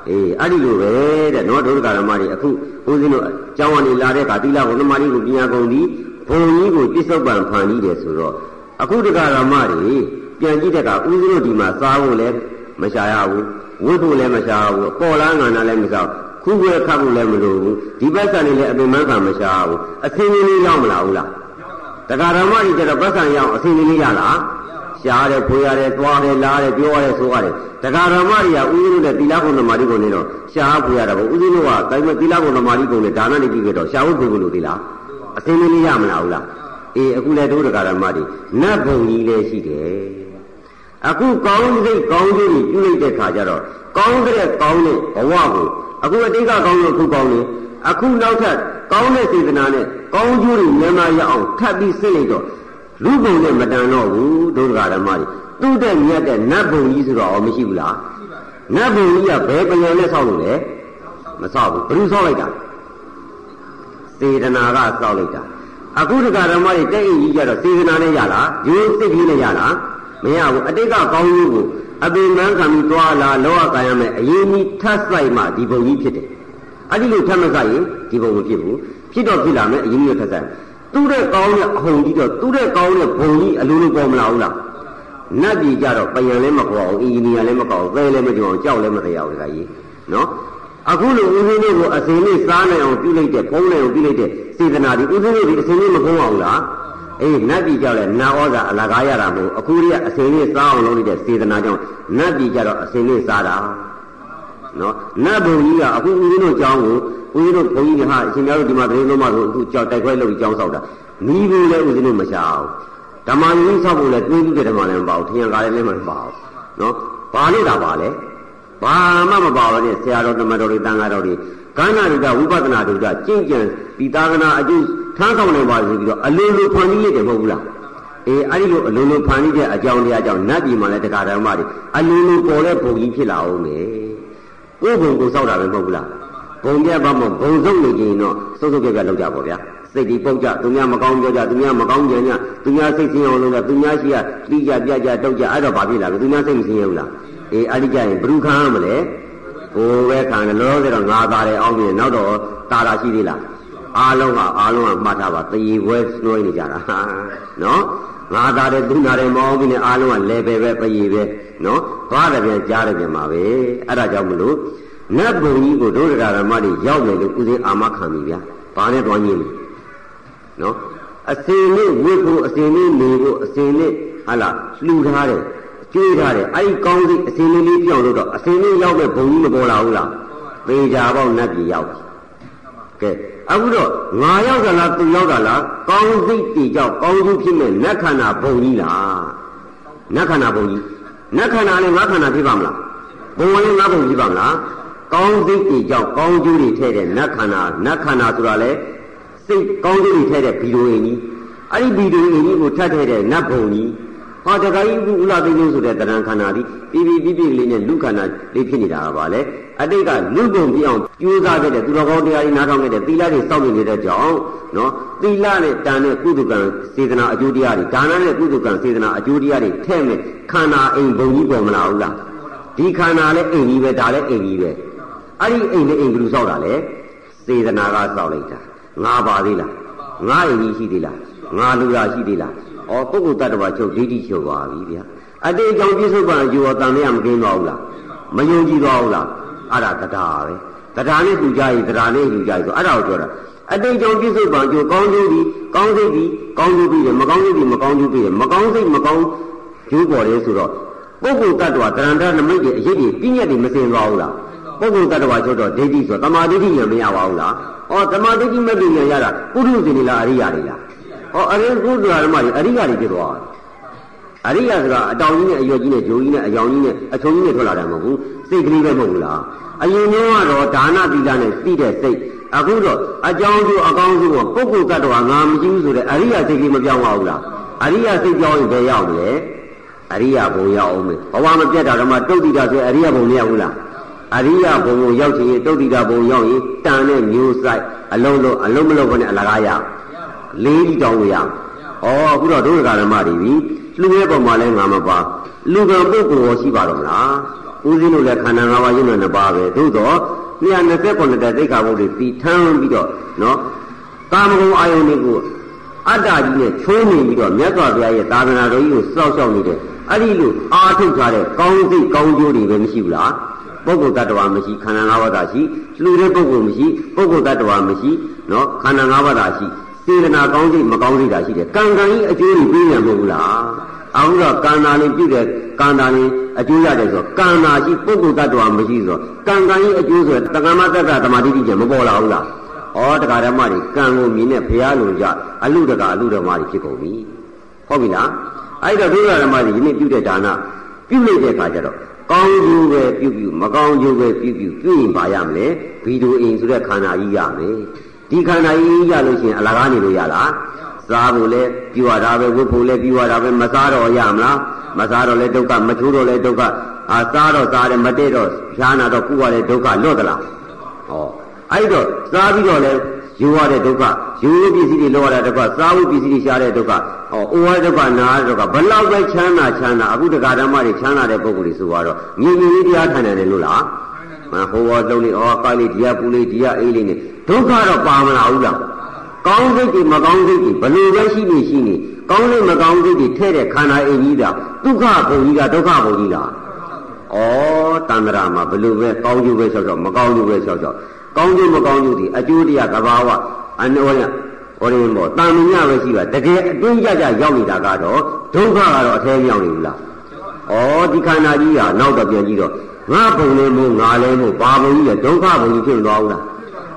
အေးအဲ့ဒီလိုပဲတဲ့နော်ဒုက္ခဓမ္မတွေအခုဦးဇင်းတို့ကျောင်းကနေလာတဲ့အခါသီလကိုသမာဓိကိုပညာကုန်ပြီးဘုံကြီးကိုပြစ္ဆုတ်ပံဖန်ပြီးတယ်ဆိုတော့အခုဒကာရမတွေပြန်ကြည့်တဲ့အခါဦးဇင်းတို့ဒီမှာစားဖို့လည်းမရှာရဘူးဝိဖို့လည်းမရှာရဘူးပေါ်လားငါနာလည်းမရှာ ခုခွဲခတ်ဖို့လည်းမလိုဘူးဒီဘက်ဆန်နေလည်းအပင်မခံမရှာဘူးအစင်းလေးရောက်မလာဘူးလားဒကာရမတွေကျတော့ဘက်ဆန်ရောက်အစင်းလေးရလားရှားတယ်ဖွေရတယ်သွားတယ်လားတယ်ပြောရတယ်ဆိုရတယ်ဒကာရမတွေကဥဒိနုနဲ့သီလကုဏမာတိကုံနေတော့ရှားဖွေရတာပေါ့ဥဒိနုကတိုင်းမဲ့သီလကုဏမာတိကုံနဲ့ဒါနနဲ့ပြီးကြတော့ရှားဖို့ဖွေဖို့လို့သီလားအစင်းလေးရမလားဟုတ်လားအေးအခုလည်းတို့ဒကာရမတွေနတ်ဘုံကြီးလည်းရှိတယ်အခုကောင်းစိတ်ကောင်းကျိုးကြီးပြုလိုက်တဲ့ခါကျတော့ကောင်းတဲ့ကောင်းတဲ့ဘဝကို အခုအတိတ်ကကောင်းလို့အခုကောင်းနေအခုနောက်ထပ်ကောင်းတဲ့စေတနာနဲ့ကောင်းကျိုးတွေမြန်မာရအောင်ထပ်ပြီးစစ်လိုက်တော့လူပုံနဲ့မတန်တော့ဘူးဒုဒကာဓမ္မတွေသူ့တဲ့မြတ်တဲ့နတ်ဘုံကြီးဆိုတော့မရှိဘူးလားနတ်ဘုံကြီးကဘယ်ပြန်နဲ့ဆောက်လို့လဲမဆောက်ဘူးဘယ်သူဆောက်လိုက်တာစေတနာကဆောက်လိုက်တာအခုဒကာဓမ္မတွေတဲ့အိကြီးကြတော့စေတနာနဲ့ရလားရိုးစိတ်ကြီးနဲ့ရလားမရဘူးအတိတ်ကကောင်းကျိုးကို အပင်မန်းခံပြီးသွားလာလောကကာယမဲ့အရင်ကြီးထပ်ဆိုင်မှဒီဘုံကြီးဖြစ်တယ်အဲ့ဒီလိုထပ်မဆိုင်ရင်ဒီဘုံမဖြစ်ဘူးဖြစ်တော့ဖြစ်လာမယ်အရင်ကြီးထပ်ဆိုင်သူ့တဲ့ကောင်းတဲ့အဟုန်ကြီးတော့သူ့တဲ့ကောင်းတဲ့ဘုံကြီးအလိုလိုပေါ်မလာဘူးလားနတ်ပြည်ကြတော့ပယံလည်းမကောအောင်အင်ဂျင်နီယာလည်းမကောအောင်သဲလည်းမကြောင်ကြောက်လည်းမတရားဘူးခါကြီးနော်အခုလိုဦးဇင်းတို့ကိုအစင်းလေးစားနိုင်အောင်ပြုလိုက်တဲ့ပုံနိုင်အောင်ပြုလိုက်တဲ့စေတနာဒီဦးဇင်းတို့ဒီအစင်းလေးမကုန်းအောင်လား အေးနတ်ပြည်ကြောက်လဲနာဩဇာအလကားရတာမဟုတ်အခုကြီးကအစင်းလေးစားအောင်လုပ်နေတဲ့စေတနာကြောင့်နတ်ပြည်ကြတော့အစင်းလေးစားတာနော်နတ်ဘုံကြီးကအခုဦးဇင်းတို့ကြောင်းကိုဦးဇင်းတို့ဘုန်းကြီးတွေဟာအရှင်များတို့ဒီမှာတရင်လုံးမဆိုအခုကြောက်တိုက်ခွဲလုပ်ပြီးကြောင်းဆောက်တာမိဘူးလဲဦးဇင်းတို့မရှာအောင်ဓမ္မယဉ်ဆောက်ဖို့လဲတွေးပြီးတဲ့ဓမ္မလည်းမပါဘူးထင်ရကားလည်းမပါဘူးနော်ဘာလို့တာပါလဲဘာမှမပါဘူးနဲ့ဆရာတော်ဓမ္မတော်တွေတန်ခါတော်တွေ ကန္နာတွေကဝိပဿနာတွေကကျင့်ကြံဒီသာသနာအကျိုးထမ်းဆောင်နေပါဆိုပြီးတော့အလိုလိုဖန်တီးရတယ်မဟုတ်ဘူးလားအေးအဲ့ဒီလိုအလိုလိုဖန်တီးတဲ့အကြောင်းတရားကြောင့်နတ်ပြည်မှာလည်းတရားဓမ္မတွေအလိုလိုပေါ်တဲ့ပုံကြီးဖြစ်လာအောင်မယ်ကိုယ်ဘုံကိုစောက်တာပဲမဟုတ်ဘူးလားဘုံပြပါမဘုံစုံနေကြရင်တော့စုပ်စုပ်ပြပြလောက်ကြပါဗျာစိတ်ဒီပုတ်ကြသူများမကောင်းပြောကြသူများမကောင်းကြညသူများစိတ်ဆင်းအောင်လုပ်ကြသူများရှိရတိကြပြကြတောက်ကြအဲ့တော့ဘာဖြစ်လာလဲသူများစိတ်မဆင်းရဘူးလားအေးအဲ့ဒီကြရင်ဘ누구ခံရမလဲ ကိုယ်ပဲခံတယ်လောလောဆယ်တော့ငါသားတယ်အောင်းပြီးနောက်တော့တာတာရှိသေးလားအားလုံးကအားလုံးကမှတ်ထားပါတည်ပွဲနှွှဲနေကြတာနော်ငါသားတယ်သူနာတယ်မအောင်ပြီးနေအားလုံးကလဲပဲပဲပည်ပဲနော်သွားတယ်ပြန်ကြားတယ်ပြန်ပါပဲအဲ့ဒါကြောင့်မလို့နတ်ဘုံကြီးကိုဒုဒကာရမတွေရောက်တယ်လို့ဦးစင်းအာမခံပြီဗျာဘာနဲ့တွားညင်းလဲနော်အစင်လေးဝိဖို့အစင်လေးနေဖို့အစင်လေးဟာလားလှူထားတယ် ကျွေးထားတယ်အဲ့ဒီကောင်းစီအစင်လေးလေးပြောင်းလို့တော့အစင်လေးရောက်တဲ့ဘုံကြီးမပေါ်လာဘူးလားသေချာပေါက်နတ်ပြည်ရောက်ကဲအခုတော့ငါရောက်တာလားသူရောက်တာလားကောင်းစိတ်တည်ကြောက်ကောင်းစုဖြစ်မဲ့နတ်ခန္ဓာဘုံကြီးလားနတ်ခန္ဓာဘုံကြီးနတ်ခန္ဓာနဲ့ငါခန္ဓာဖြစ်ပါမလားဘုံဝင်ငါဘုံဖြစ်ပါမလားကောင်းစိတ်တည်ကြောက်ကောင်းကျိုးတွေထဲတဲ့နတ်ခန္ဓာနတ်ခန္ဓာဆိုတာလေစိတ်ကောင်းကျိုးတွေထဲတဲ့ဗီဒိုအင်းကြီးအဲ့ဒီဗီဒိုအင်းကြီးကိုထပ်ထဲတဲ့နတ်ဘုံကြီး ဟောတခါကြီးဥလာသိလို့ဆိုတဲ့တဏ္ဍခန္ဓာဒီပြီးပြီးပြီးပြီးလေးနဲ့လူခန္ဓာလေးဖြစ်နေတာကပါလေအတိတ်ကလူပုံပြအောင်ကြိုးစားခဲ့တဲ့သူတော်ကောင်းတရားကြီးနားထောင်ခဲ့တဲ့သီလတွေစောင့်နေနေတဲ့ကြောင့်နော်သီလနဲ့တန်တဲ့ကုသကံစေတနာအကျိုးတရားတွေဒါနနဲ့ကုသကံစေတနာအကျိုးတရားတွေထဲ့မဲ့ခန္ဓာအိမ်ဘုံကြီးပေါ်မလာဘူးလားဒီခန္ဓာလည်းအိမ်ကြီးပဲဒါလည်းအိမ်ကြီးပဲအဲ့ဒီအိမ်နဲ့အိမ်ကလူစောက်တာလေစေတနာကစောက်လိုက်တာငါပါသေးလားငါအိမ်ကြီးရှိသေးလားငါလူရရှိသေးလား ဩပုဂ္ဂိုလ်တ attva ချုပ်ဒိဋ္ဌိချုပ်ပါပြီဗျာအတေအကြောင်းပြစ္ဆုတ်ပံယူတော်တန်လျာမကင်းတော့ဘူးလားမယုံကြည်တော့ဘူးလားအဲ့ဒါတရားပဲတရားနဲ့သူကြရင်တရားနဲ့သူကြရင်ဆိုအဲ့ဒါကိုပြောတာအတိတ်ကြောင့်ပြစ္ဆုတ်ပံကျိုးကောင်းကျိုးဒီကောင်းစိတ်ဒီကောင်းကျိုးပြီးတယ်မကောင်းစိတ်ဒီမကောင်းကျိုးပြီးတယ်မကောင်းစိတ်မကောင်းကျိုးပေါ်တယ်ဆိုတော့ပုဂ္ဂိုလ်တ attva တရဏနမိတ်တွေအရေးကြီးပြည့်ညက်တွေမစင်သွားဘူးလားပုဂ္ဂိုလ်တ attva ချုပ်တော့ဒိဋ္ဌိဆိုတမာဒိဋ္ဌိဉာဏ်မရပါဘူးလားဩတမာဒိဋ္ဌိမဲ့ဉာဏ်ရတာပုရုဇဉ်တွေလားအရိယာတွေလား ဟောအရင်ကုသရာဓမ္မတွေအရိယာတွေဖြစ်သွားတယ်အရိယာဆိုတာအတောင်ကြီးနဲ့အရွက်ကြီးနဲ့ဂျိုးကြီးနဲ့အယောင်ကြီးနဲ့အချုံကြီးနဲ့ထွက်လာတယ်မဟုတ်ဘူးစိတ်ကလေးပဲမဟုတ်ဘူးလားအရင်မျိုးကတော့ဒါနသီလနဲ့သိတဲ့စိတ်အခုတော့အကြောင်းကျိုးအကောင်းကျိုးကပုဂ္ဂိုလ်တ attva ငါမရှိဘူးဆိုတဲ့အရိယာစိတ်ကြီးမပြောင်းပါဘူးလားအရိယာစိတ်ပြောင်းရင်ဘယ်ရောက်မလဲအရိယာဘုံရောက်အောင်မယ်ဘဝမပြတ်တာတော့မှတုတ်တိတာဆိုအရိယာဘုံမရဘူးလားအရိယာဘုံကိုရောက်ချင်ရင်တုတ်တိတာဘုံရောက်ရင်တန်တဲ့မျိုးဆိုင်အလုံးလုံးအလုံးမလုံးဘဲနဲ့အလကားရ လေးကြီးတောင်းလို့ရဩအခုတော့ဒုက္ခဓမ္မတွေပြီလူရဲ့ပုံမှာလဲငါမပါလူကပုဂ္ဂိုလ်ရောရှိပါတော့မလားဦးဇင်းတို့လည်းခန္ဓာ၅ပါးရုပ်နာနှစ်ပါးပဲသို့တော့229တဲ့သိက္ခာပုဒ်တွေတည်ထမ်းပြီးတော့နော်ကာမဂုဏ်အာယုန်တွေကိုအတ္တကြီးနဲ့ချိုးနေပြီးတော့မြတ်စွာဘုရားရဲ့သာသနာတော်ကြီးကိုစောက်ရှောက်နေတဲ့အဲ့ဒီလိုအာထုတ်ထားတဲ့ကောင်းစိတ်ကောင်းကျိုးတွေပဲမရှိဘူးလားပုဂ္ဂိုလ်တ attva မရှိခန္ဓာ၅ပါးသာရှိလူတဲ့ပုဂ္ဂိုလ်မရှိပုဂ္ဂိုလ်တ attva မရှိနော်ခန္ဓာ၅ပါးသာရှိ စေတနာကောင်းစိတ်မကောင်းစိတ်သာရှိတယ်ကံကံကြီးအကျိုးတွေပြီးပြန်မဟုတ်ဘူးလားအခုတော့ကံနာလေးပြုတဲ့ကံနာလေးအကျိုးရတယ်ဆိုကံနာရှိပုဂ္ဂိုလ်တ attva မရှိဆိုကံကံကြီးအကျိုးဆိုတက္ကမတ္တသမာဓိတိကျမပေါ်လာဘူးလားဩတရားဓမ္မတွေကံကိုမြင်တဲ့ဘုရားလိုကြအလူတကအလူဓမ္မတွေဖြစ်ကုန်ပြီဟုတ်ပြီလားအဲ့တော့ဒုက္ခဓမ္မတွေဒီနေ့ပြုတဲ့ဒါနပြုလိုက်တဲ့အခါကျတော့ကောင်းကျိုးပဲပြုပြုမကောင်းကျိုးပဲပြုပြုပြုရင်ပါရမလဲဗီဒိုအိမ်ဆိုတဲ့ခန္ဓာကြီးရမယ် ဒီခန္ဓာကြီးရလို့ရှိရင်အလကားနေလို့ရလားစားဖို့လဲပြုရတာပဲဝတ်ဖို့လဲပြုရတာပဲမစားတော့ရမလားမစားတော့လဲဒုက္ခမချိုးတော့လဲဒုက္ခအာစားတော့စားတယ်မတည့်တော့ဖြားနာတော့ကုရတဲ့ဒုက္ခလွတ်သလားဟောအဲ့တော့စားပြီးတော့လဲယူရတဲ့ဒုက္ခယူရပစ္စည်းတွေလောရတဲ့ဒုက္ခစားဖို့ပစ္စည်းတွေရှားတဲ့ဒုက္ခဟောအိုရဒုက္ခနာရဒုက္ခဘလောက်ပဲချမ်းသာချမ်းသာအခုတရားဓမ္မတွေချမ်းသာတဲ့ပုဂ္ဂိုလ်တွေဆိုတော့မြင်မြင်လေးတရားထိုင်တယ်လို့လား ဟဟိုဘောလုံးလေးဩကားလေးဒီကပူလေးဒီကအေးလေးနဲ့ဒုက္ခတော့ပါမလာဘူးလားကောင်းစိတ်တွေမကောင်းစိတ်တွေဘလို့ပဲရှိနေရှိနေကောင်းလေးမကောင်းစိတ်တွေထဲ့တဲ့ခန္ဓာအိမ်ကြီးတာဒုက္ခဘုံကြီးကဒုက္ခဘုံကြီးလားဩတန္တရာမှာဘလို့ပဲကောင်းကျိုးပဲလျှောက်လျှောက်မကောင်းကျိုးပဲလျှောက်လျှောက်ကောင်းကျိုးမကောင်းကျိုးဒီအကျိုးတရားကဘာဝအနောရဟောရင်ပေါ့တာမညပဲရှိပါတကယ်အတွင်းကြကြရောက်နေတာကတော့ဒုက္ခကတော့အထဲမြောက်နေဘူးလားဩဒီခန္ဓာကြီးကနောက်တော့ပြန်ကြည့်တော့ ငါဘုံလေးမို့ငါလည်းမို့ဘာဘုံကြီးလဲဒုက္ခဘုံကြီးဖြစ်မသွားဘူးလား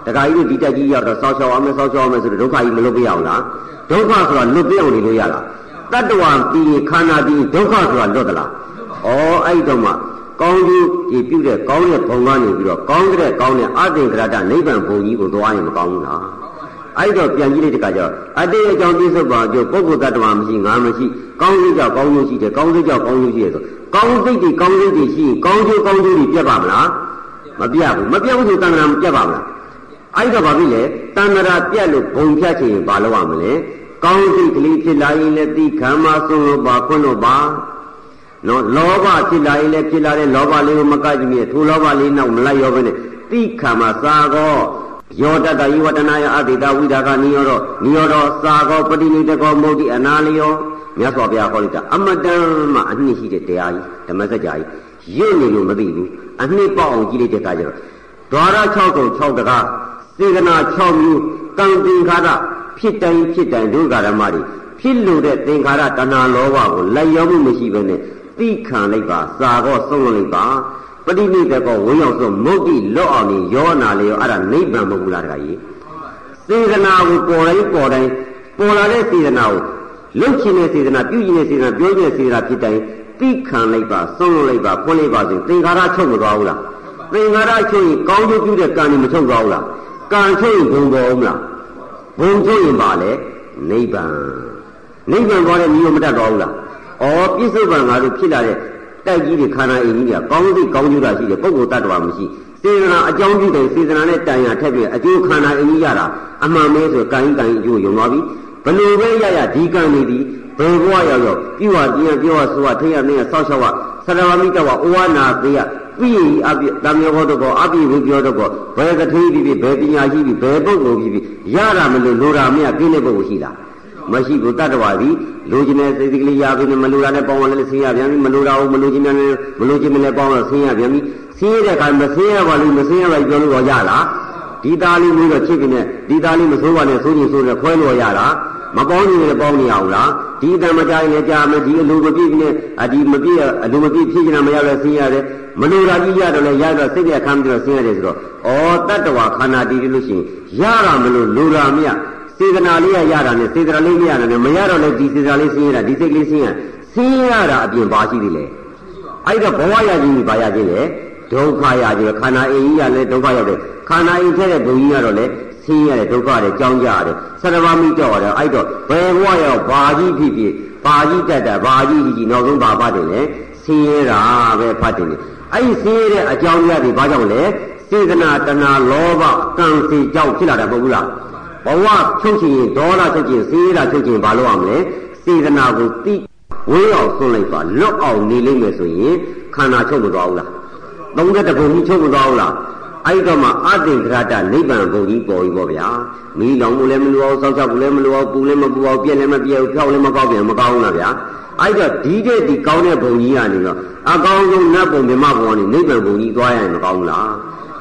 တခါကြီးဒီတက်ကြီးရောက်တော့စောက်ချောက်အောင်မယ်စောက်ချောက်အောင်မယ်ဆိုတော့ဒုက္ခကြီးမလွတ်ပြရအောင်လားဒုက္ခဆိုတာလွတ်ပြအောင်နေလို့ရလားတတ္တဝါပြီးခန္ဓာပြီးဒုက္ခဆိုတာလွတ်သလားဩအဲ့တော့မှကောင်းကျိုးဒီပြုတဲ့ကောင်းတဲ့ဘုံကနေပြီးတော့ကောင်းတဲ့ကောင်းတဲ့အသင်္ကရတနိဗ္ဗာန်ဘုံကြီးကိုသွားရင်မကောင်းဘူးလား အဲ့တော့ပြန်ကြည့်လိုက်တဲ့အခါကျတော့အတေအကြောင်းပြစ္ဆုတ်ပါအကျိုးပုဂ္ဂိုလ်တ attva မရှိငါမရှိကောင်းစိတ်ကြောင့်ကောင်းကျိုးရှိတယ်ကောင်းစိတ်ကြောင့်ကောင်းကျိုးရှိတယ်ဆိုကောင်းစိတ်တွေကောင်းစိတ်တွေရှိရင်ကောင်းကျိုးကောင်းကျိုးတွေပြတ်ပါမလားမပြတ်ဘူးမပြတ်ဘူးဆိုတဏ္ဍာမပြတ်ပါမလားအဲ့တော့ဘာဖြစ်လဲတဏ္ဍာပြတ်လို့ဘုံဖြတ်ချင်ရင်ဘာလုပ်ရမလဲကောင်းစိတ်ကလေးဖြစ်လာရင်လည်းဒီခံမဆုံးလို့ပါခွန်းလို့ပါနော်လောဘဖြစ်လာရင်လည်းဖြစ်လာတဲ့လောဘလေးကိုမကကြည့်မြဲထိုလောဘလေးနောက်မလိုက်ရောဘဲနဲ့တိခံမစာကော ယောတတယဝတနာယအတိတဝိဒါကနိယောတော့နိယောတော့စာကောပတိနိတကောမုတ်တိအနာလျောမြတ်စွာဘုရားဟောလိုက်တာအမတန်မှအနှစ်ရှိတဲ့တရားကြီးဓမ္မစကြာကြီးရွတ်နေလို့မသိဘူးအနှစ်ပေါအောင်ကြည့်လိုက်တဲ့အခါကျတော့ဒွါရ6ကုံ6တကားစေတနာ6မျိုးကံသင်္ခါရဖြစ်တိုင်းဖြစ်တိုင်းဒုက္ခဓမ္မတွေဖြစ်လို့တဲ့သင်္ခါရတဏှာလောဘကိုလိုက်ရောမှုမရှိဘဲနဲ့သိခံလိုက်ပါစာကောဆုံးလိုက်ပါ ပဋိနိဒကောဝင်းရောက်ဆုံးမုတ်တိလော့အောင်နေရောနာလေရောအဲ့ဒါနိဗ္ဗာန်မဟုတ်ဘူးလားတခါကြီးစေတနာကိုပေါ်တိုင်းပေါ်တိုင်းပေါ်လာတဲ့စေတနာကိုလုတ်ချင်တဲ့စေတနာပြုချင်တဲ့စေတနာပြောချင်တဲ့စေတနာဖြစ်တိုင်းသိခံလိုက်ပါဆုံးလိုက်ပါဖွင့်လိုက်ပါဆိုသင်္ခါရချုပ်မသွားဘူးလားသင်္ခါရချုပ်ရင်ကောင်းကျိုးပြုတဲ့ကံนี่မချုပ်သွားဘူးလားကံချုပ်ရင်ဘုံပေါ်အောင်လားဘုံချုပ်ရင်ပါလေနိဗ္ဗာန်နိဗ္ဗာန်သွားတဲ့မျိုးမတတ်သွားဘူးလားဩပြစ္ဆုတ်ပံငါတို့ဖြစ်လာတဲ့ တိုက်ကြီးတွေခန္ဓာအိမ်ကြီးတွေကကောင်းစိတ်ကောင်းကျိုးတာရှိတယ်ပုဂ္ဂိုလ်တ attva မရှိစေတနာအကြောင်းပြုတယ်စေတနာနဲ့တန်ရာထက်ပြီးအကျိုးခန္ဓာအိမ်ကြီးရတာအမှန်ပဲဆိုကံကံအကျိုးယုံသွားပြီဘလို့ပဲရရဒီကံနေသည်ဘယ်ဘဝရောက်ရောက်ပြုဝပြင်းပြောဆိုဝထိရနေဆောက်ရှောက်ဝသရဝမိတဝဩဝနာသေးရပြီးအပြတမေဟောတော့ကောအပြည့်ဝပြောတော့ကောဘယ်ကထေးပြီးဘယ်ပညာရှိပြီးဘယ်ပုဂ္ဂိုလ်ပြီးရတာမလို့လိုတာမရပြင်းတဲ့ပုဂ္ဂိုလ်ရှိလား မရှိဘူးတတ္တဝါသည်လိုချင်တဲ့စိတ်ကလေးရပြီမလိုတာနဲ့ပေါင်းအောင်လည်းဆင်းရပြန်ပြီမလိုတာကိုမလိုချင်တဲ့မလိုချင်တဲ့ပေါင်းတော့ဆင်းရပြန်ပြီဆင်းရတဲ့အခါမဆင်းရပါလို့မဆင်းရပါပြောလို့တော့ရလားဒီသားလေးမျိုးတော့ချစ်ပြီးနဲ့ဒီသားလေးမဆိုးပါနဲ့ဆိုးရင်ဆိုးတယ်ခွဲလို့ရလားမပေါင်းနေလည်းပေါင်းနေအောင်လားဒီအတန်မကြရင်လည်းကြာမယ်ဒီအလိုမပြည့်ပြီးနဲ့အဒီမပြည့်အလိုမပြည့်ဖြစ်နေတာမရလဲဆင်းရတယ်မလိုတာကြီးရတော့လည်းရတော့စိတ်ပြခမ်းပြီးတော့ဆင်းရတယ်ဆိုတော့ဩတတ္တဝါခန္ဓာတည်တယ်လို့ရှိရင်ရတာမလို့လိုတာမရ စေတနာလေးရရတာနဲ့စေတနာလေးမရတာနဲ့မရတော့လည်းဒီစေတနာလေးဆင်းရတာဒီစိတ်ကလေးဆင်းရဆင်းရတာအပြင်ပါရှိသေးလေအဲ့တော့ဘဝရခြင်းကြီးဘာရခြင်းလဲဒုက္ခရခြင်းခန္ဓာအိမ်ကြီးရလဲဒုက္ခရောက်တယ်ခန္ဓာအိမ်ထဲတဲ့ဘုံကြီးရတော့လေဆင်းရဲတဲ့ဒုက္ခတွေကြောင်းကြရတယ်ဆရမမိကြောက်ရတယ်အဲ့တော့ဘယ်ဘဝရောက်ဘာကြီးဖြစ်ဖြစ်ဘာကြီးတက်တာဘာကြီးကြီးနောက်ဆုံးဘာဖတ်တယ်လဲဆင်းရဲတာပဲဖတ်တယ်အဲ့ဒီဆင်းရဲတဲ့အကြောင်းရတွေဘာကြောင့်လဲစေတနာတဏလောဘကံစီကြောင့်ဖြစ်လာတာမဟုတ်ဘူးလား ဘဝချုပ်ချင်ရင်ဒေါသချုပ်ချင်စေးတာချုပ်ချင်ဘာလို့အောင်လဲစေတနာကိုတိဝေးအောင်ဆွန့်လိုက်ပါလွတ်အောင်နေလိမ့်မယ်ဆိုရင်ခန္ဓာချုပ်မသွားဘူးလား31ဘုံကြီးချုပ်မသွားဘူးလားအဲ့တော့မှအတင်္ဂရတနိဗ္ဗာန်ဘုံကြီးပေါ်ပြီပေါ့ဗျာမီးလောင်မှုလည်းမလိုအောင်စောက်ချမှုလည်းမလိုအောင်ပူလည်းမပူအောင်ပြက်လည်းမပြက်ဘူးဖြောက်လည်းမပေါက်ပြန်မကောင်းဘူးလားဗျာအဲ့တော့ဒီတဲ့ဒီကောင်းတဲ့ဘုံကြီးကနေတော့အကောင်းဆုံးနတ်ဘုံမြမဘုံကနေနိဗ္ဗာန်ဘုံကြီးသွားရင်မကောင်းဘူးလား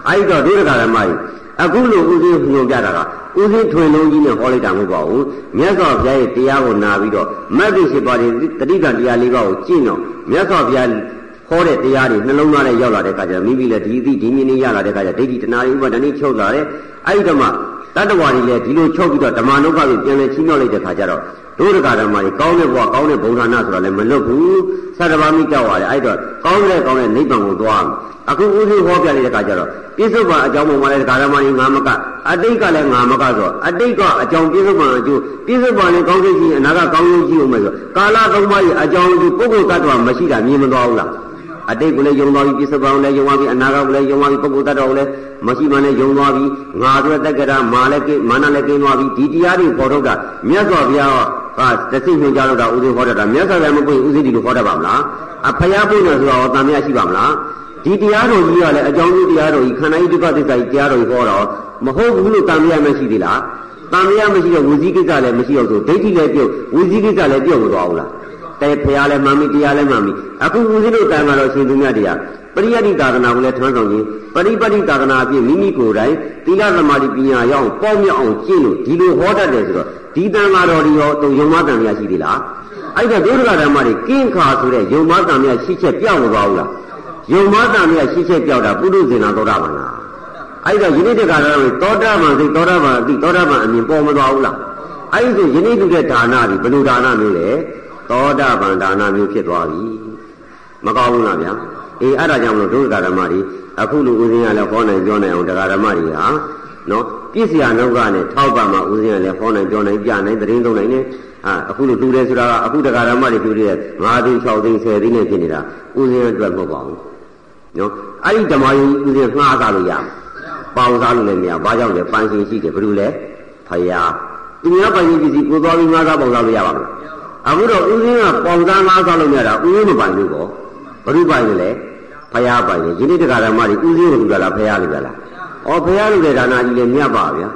အဲ့တော့ဒုရကဓမ္မကြီး အခုလိုဥစဉ်ညွှန်ပြတာကဥစဉ်ထွင်လုံးကြီးနဲ့ဟောလိုက်တာမဟုတ်ပါဘူးမြတ်စွာဘုရားရဲ့တရားကိုနာပြီးတော့မဂ္ဂင်၈ပါးတွေတတိကတရား၄ပါးကိုကျင့်တော့မြတ်စွာဘုရားဟောတဲ့တရားတွေနှလုံးသားနဲ့ရောက်လာတဲ့အခါကျမိမိလည်းဒီအသည့်ဒီမြင်နေရလာတဲ့အခါကျဒိဋ္ဌိတဏှာဥပါဒဏ်ချုပ်လာတယ်အဲ့ဒီတော့မှတတ္တဝါတွေလည်းဒီလိုချုပ်ပြီးတော့ဓမ္မနုပ္ပကိုပြန်လဲချီးမြှောက်လိုက်တဲ့အခါကျတော့ ဒုဒကဓမ္မတွေကောင်းတဲ့ဘဝကောင်းတဲ့ဘုံဌာနဆိုတာလည်းမလွတ်ဘူးသတ္တဗာမိကြောက်ရတယ်အဲ့တော့ကောင်းတဲ့ကောင်းတဲ့နိဗ္ဗာန်ကိုသွားအခုဥသိဟောပြတဲ့အခါကျတော့ပြစ္ဆုတ်ပံအကြောင်းပေါ်မှာလည်းဓမ္မတွေငါမကအတိတ်ကလည်းငါမကဆိုအတိတ်ကအကြောင်းပြစ္ဆုတ်ပံအကျိုးပြစ္ဆုတ်ပံလည်းကောင်းစိတ်ကြီးအနာကကောင်းဆုံးကြီးအောင်မယ်ဆိုကာလသုံးပါးရဲ့အကြောင်းအကျိုးပုဂ္ဂိုလ်တ attva မရှိတာမြင်မသွားဘူးလား အတိတ်ကလည်းယုံသွားပြီပြစ္ဆုတ်ပံလည်းယုံသွားပြီအနာဂတ်ကလည်းယုံသွားပြီပုဂ္ဂိုလ်တ attva လည်းမရှိမှလည်းယုံသွားပြီငါဆိုတဲ့တက္ကရာမာလည်းကိမာနလည်းကိန်းသွားပြီဒီတရားတွေပေါ်ထုတ်တာမြတ်စွာဘုရားကတသိညွှန်ကြားလို့တာဥသိဟောတတ်တာမြတ်စွာဘုရားမပွင့်ဥသိဒီလိုဟောတတ်ပါမလားအဖယားပွင့်တယ်ဆိုတော့တန်မြတ်ရှိပါမလားဒီတရားတော်ကြီးကလည်းအကြောင်းကြီးတရားတော်ကြီးခန္ဓာကြီးဒုက္ခသစ္စာကြီးတရားတော်ကြီးဟောတော့မဟုတ်ဘူးလို့တန်မြတ်မရှိသေးလားတန်မြတ်မရှိတော့ဝစီကိစ္စလည်းမရှိတော့ဆိုဒိဋ္ဌိလည်းပြုတ်ဝစီကိစ္စလည်းပြုတ်မသွားဘူးလား တဲဖရာလည်းမှန်ပြီတရားလည်းမှန်ပြီအခုဦးဇင်းတို့ကံကတော့ရှင်သူမြတ်တရားပရိယတိသာသနာကိုလည်းထွန်းဆောင်ခြင်းပရိပတိသာသနာအပြင်မိမိကိုယ်တိုင်သီလသမာဓိပညာရောက်ပေါ့မြောက်အောင်ကျင့်လို့ဒီလိုဟောတတ်တယ်ဆိုတော့ဒီတန်ဃာတော်ဒီရောတုံယုံမတန်မြတ်ရှိသေးလားအဲ့ဒါဒုဒကဓမ္မတွေကင်းခါဆိုတဲ့ယုံမတန်မြတ်ရှိချက်ပြောင်းမသွားဘူးလားယုံမတန်မြတ်ရှိချက်ပြောက်တာပုထုဇဉ်နာသောတာပန်လားအဲ့ဒါယနေ့တက္ကရာတွေသောတာပန်စိတ်သောတာပန်အတိသောတာပန်အမြင်ပေါ်မသွားဘူးလားအဲ့ဒီဆိုယနေ့တူတဲ့ဒါနဒီဘယ်လိုဒါနမျိုးလဲ သောတာပန်ဒါနမျိုးဖြစ်သွားပြီမကောင်းဘူးလားဗျာအေးအဲ့ဒါကြောင့်မလို့ဒုက္ခဓမ္မတွေအခုလူဦးဇင်းကလည်းဟောနိုင်ပြောနိုင်အောင်တရားဓမ္မတွေဟာနော်ပြည့်စရာနှုတ်ကနဲ့ထောက်ပါမှဦးဇင်းကလည်းဟောနိုင်ပြောနိုင်ပြနိုင်သတင်းသုံးနိုင်နေဟာအခုလူတူတယ်ဆိုတာကအခုတရားဓမ္မတွေတူတယ်5သိန်း6သိန်း10သိန်းနဲ့ဖြစ်နေတာဦးဇင်းအတွက်မဟုတ်ပါဘူးနော်အဲ့ဒီဓမ္မယုံဦးဇင်းငှားစားလို့ရမှာပေါင်စားလို့လည်းမရဘာကြောင့်လဲပန်းရှင်ရှိတယ်ဘယ်လိုလဲဖယားသူများပန်းရှင်ပစ္စည်းကိုသွားပြီးငှားစားပေါင်စားလို့ရပါမလား အခုတော့ဦးဇင်းကပေါင်စားငှားစားလို့မရတာဦးဇင်းမပိုင်ဘူးပေါ့ဘ누구ပိုင်လဲဖယားပိုင်တယ်ယနေ့တရားဓမ္မတွေဦးဇင်းလို့ပြောတာဖယားလို့ပြောလားဩဖယားလို့တဲ့ဒါနာကြီးလည်းမြတ်ပါဗျာ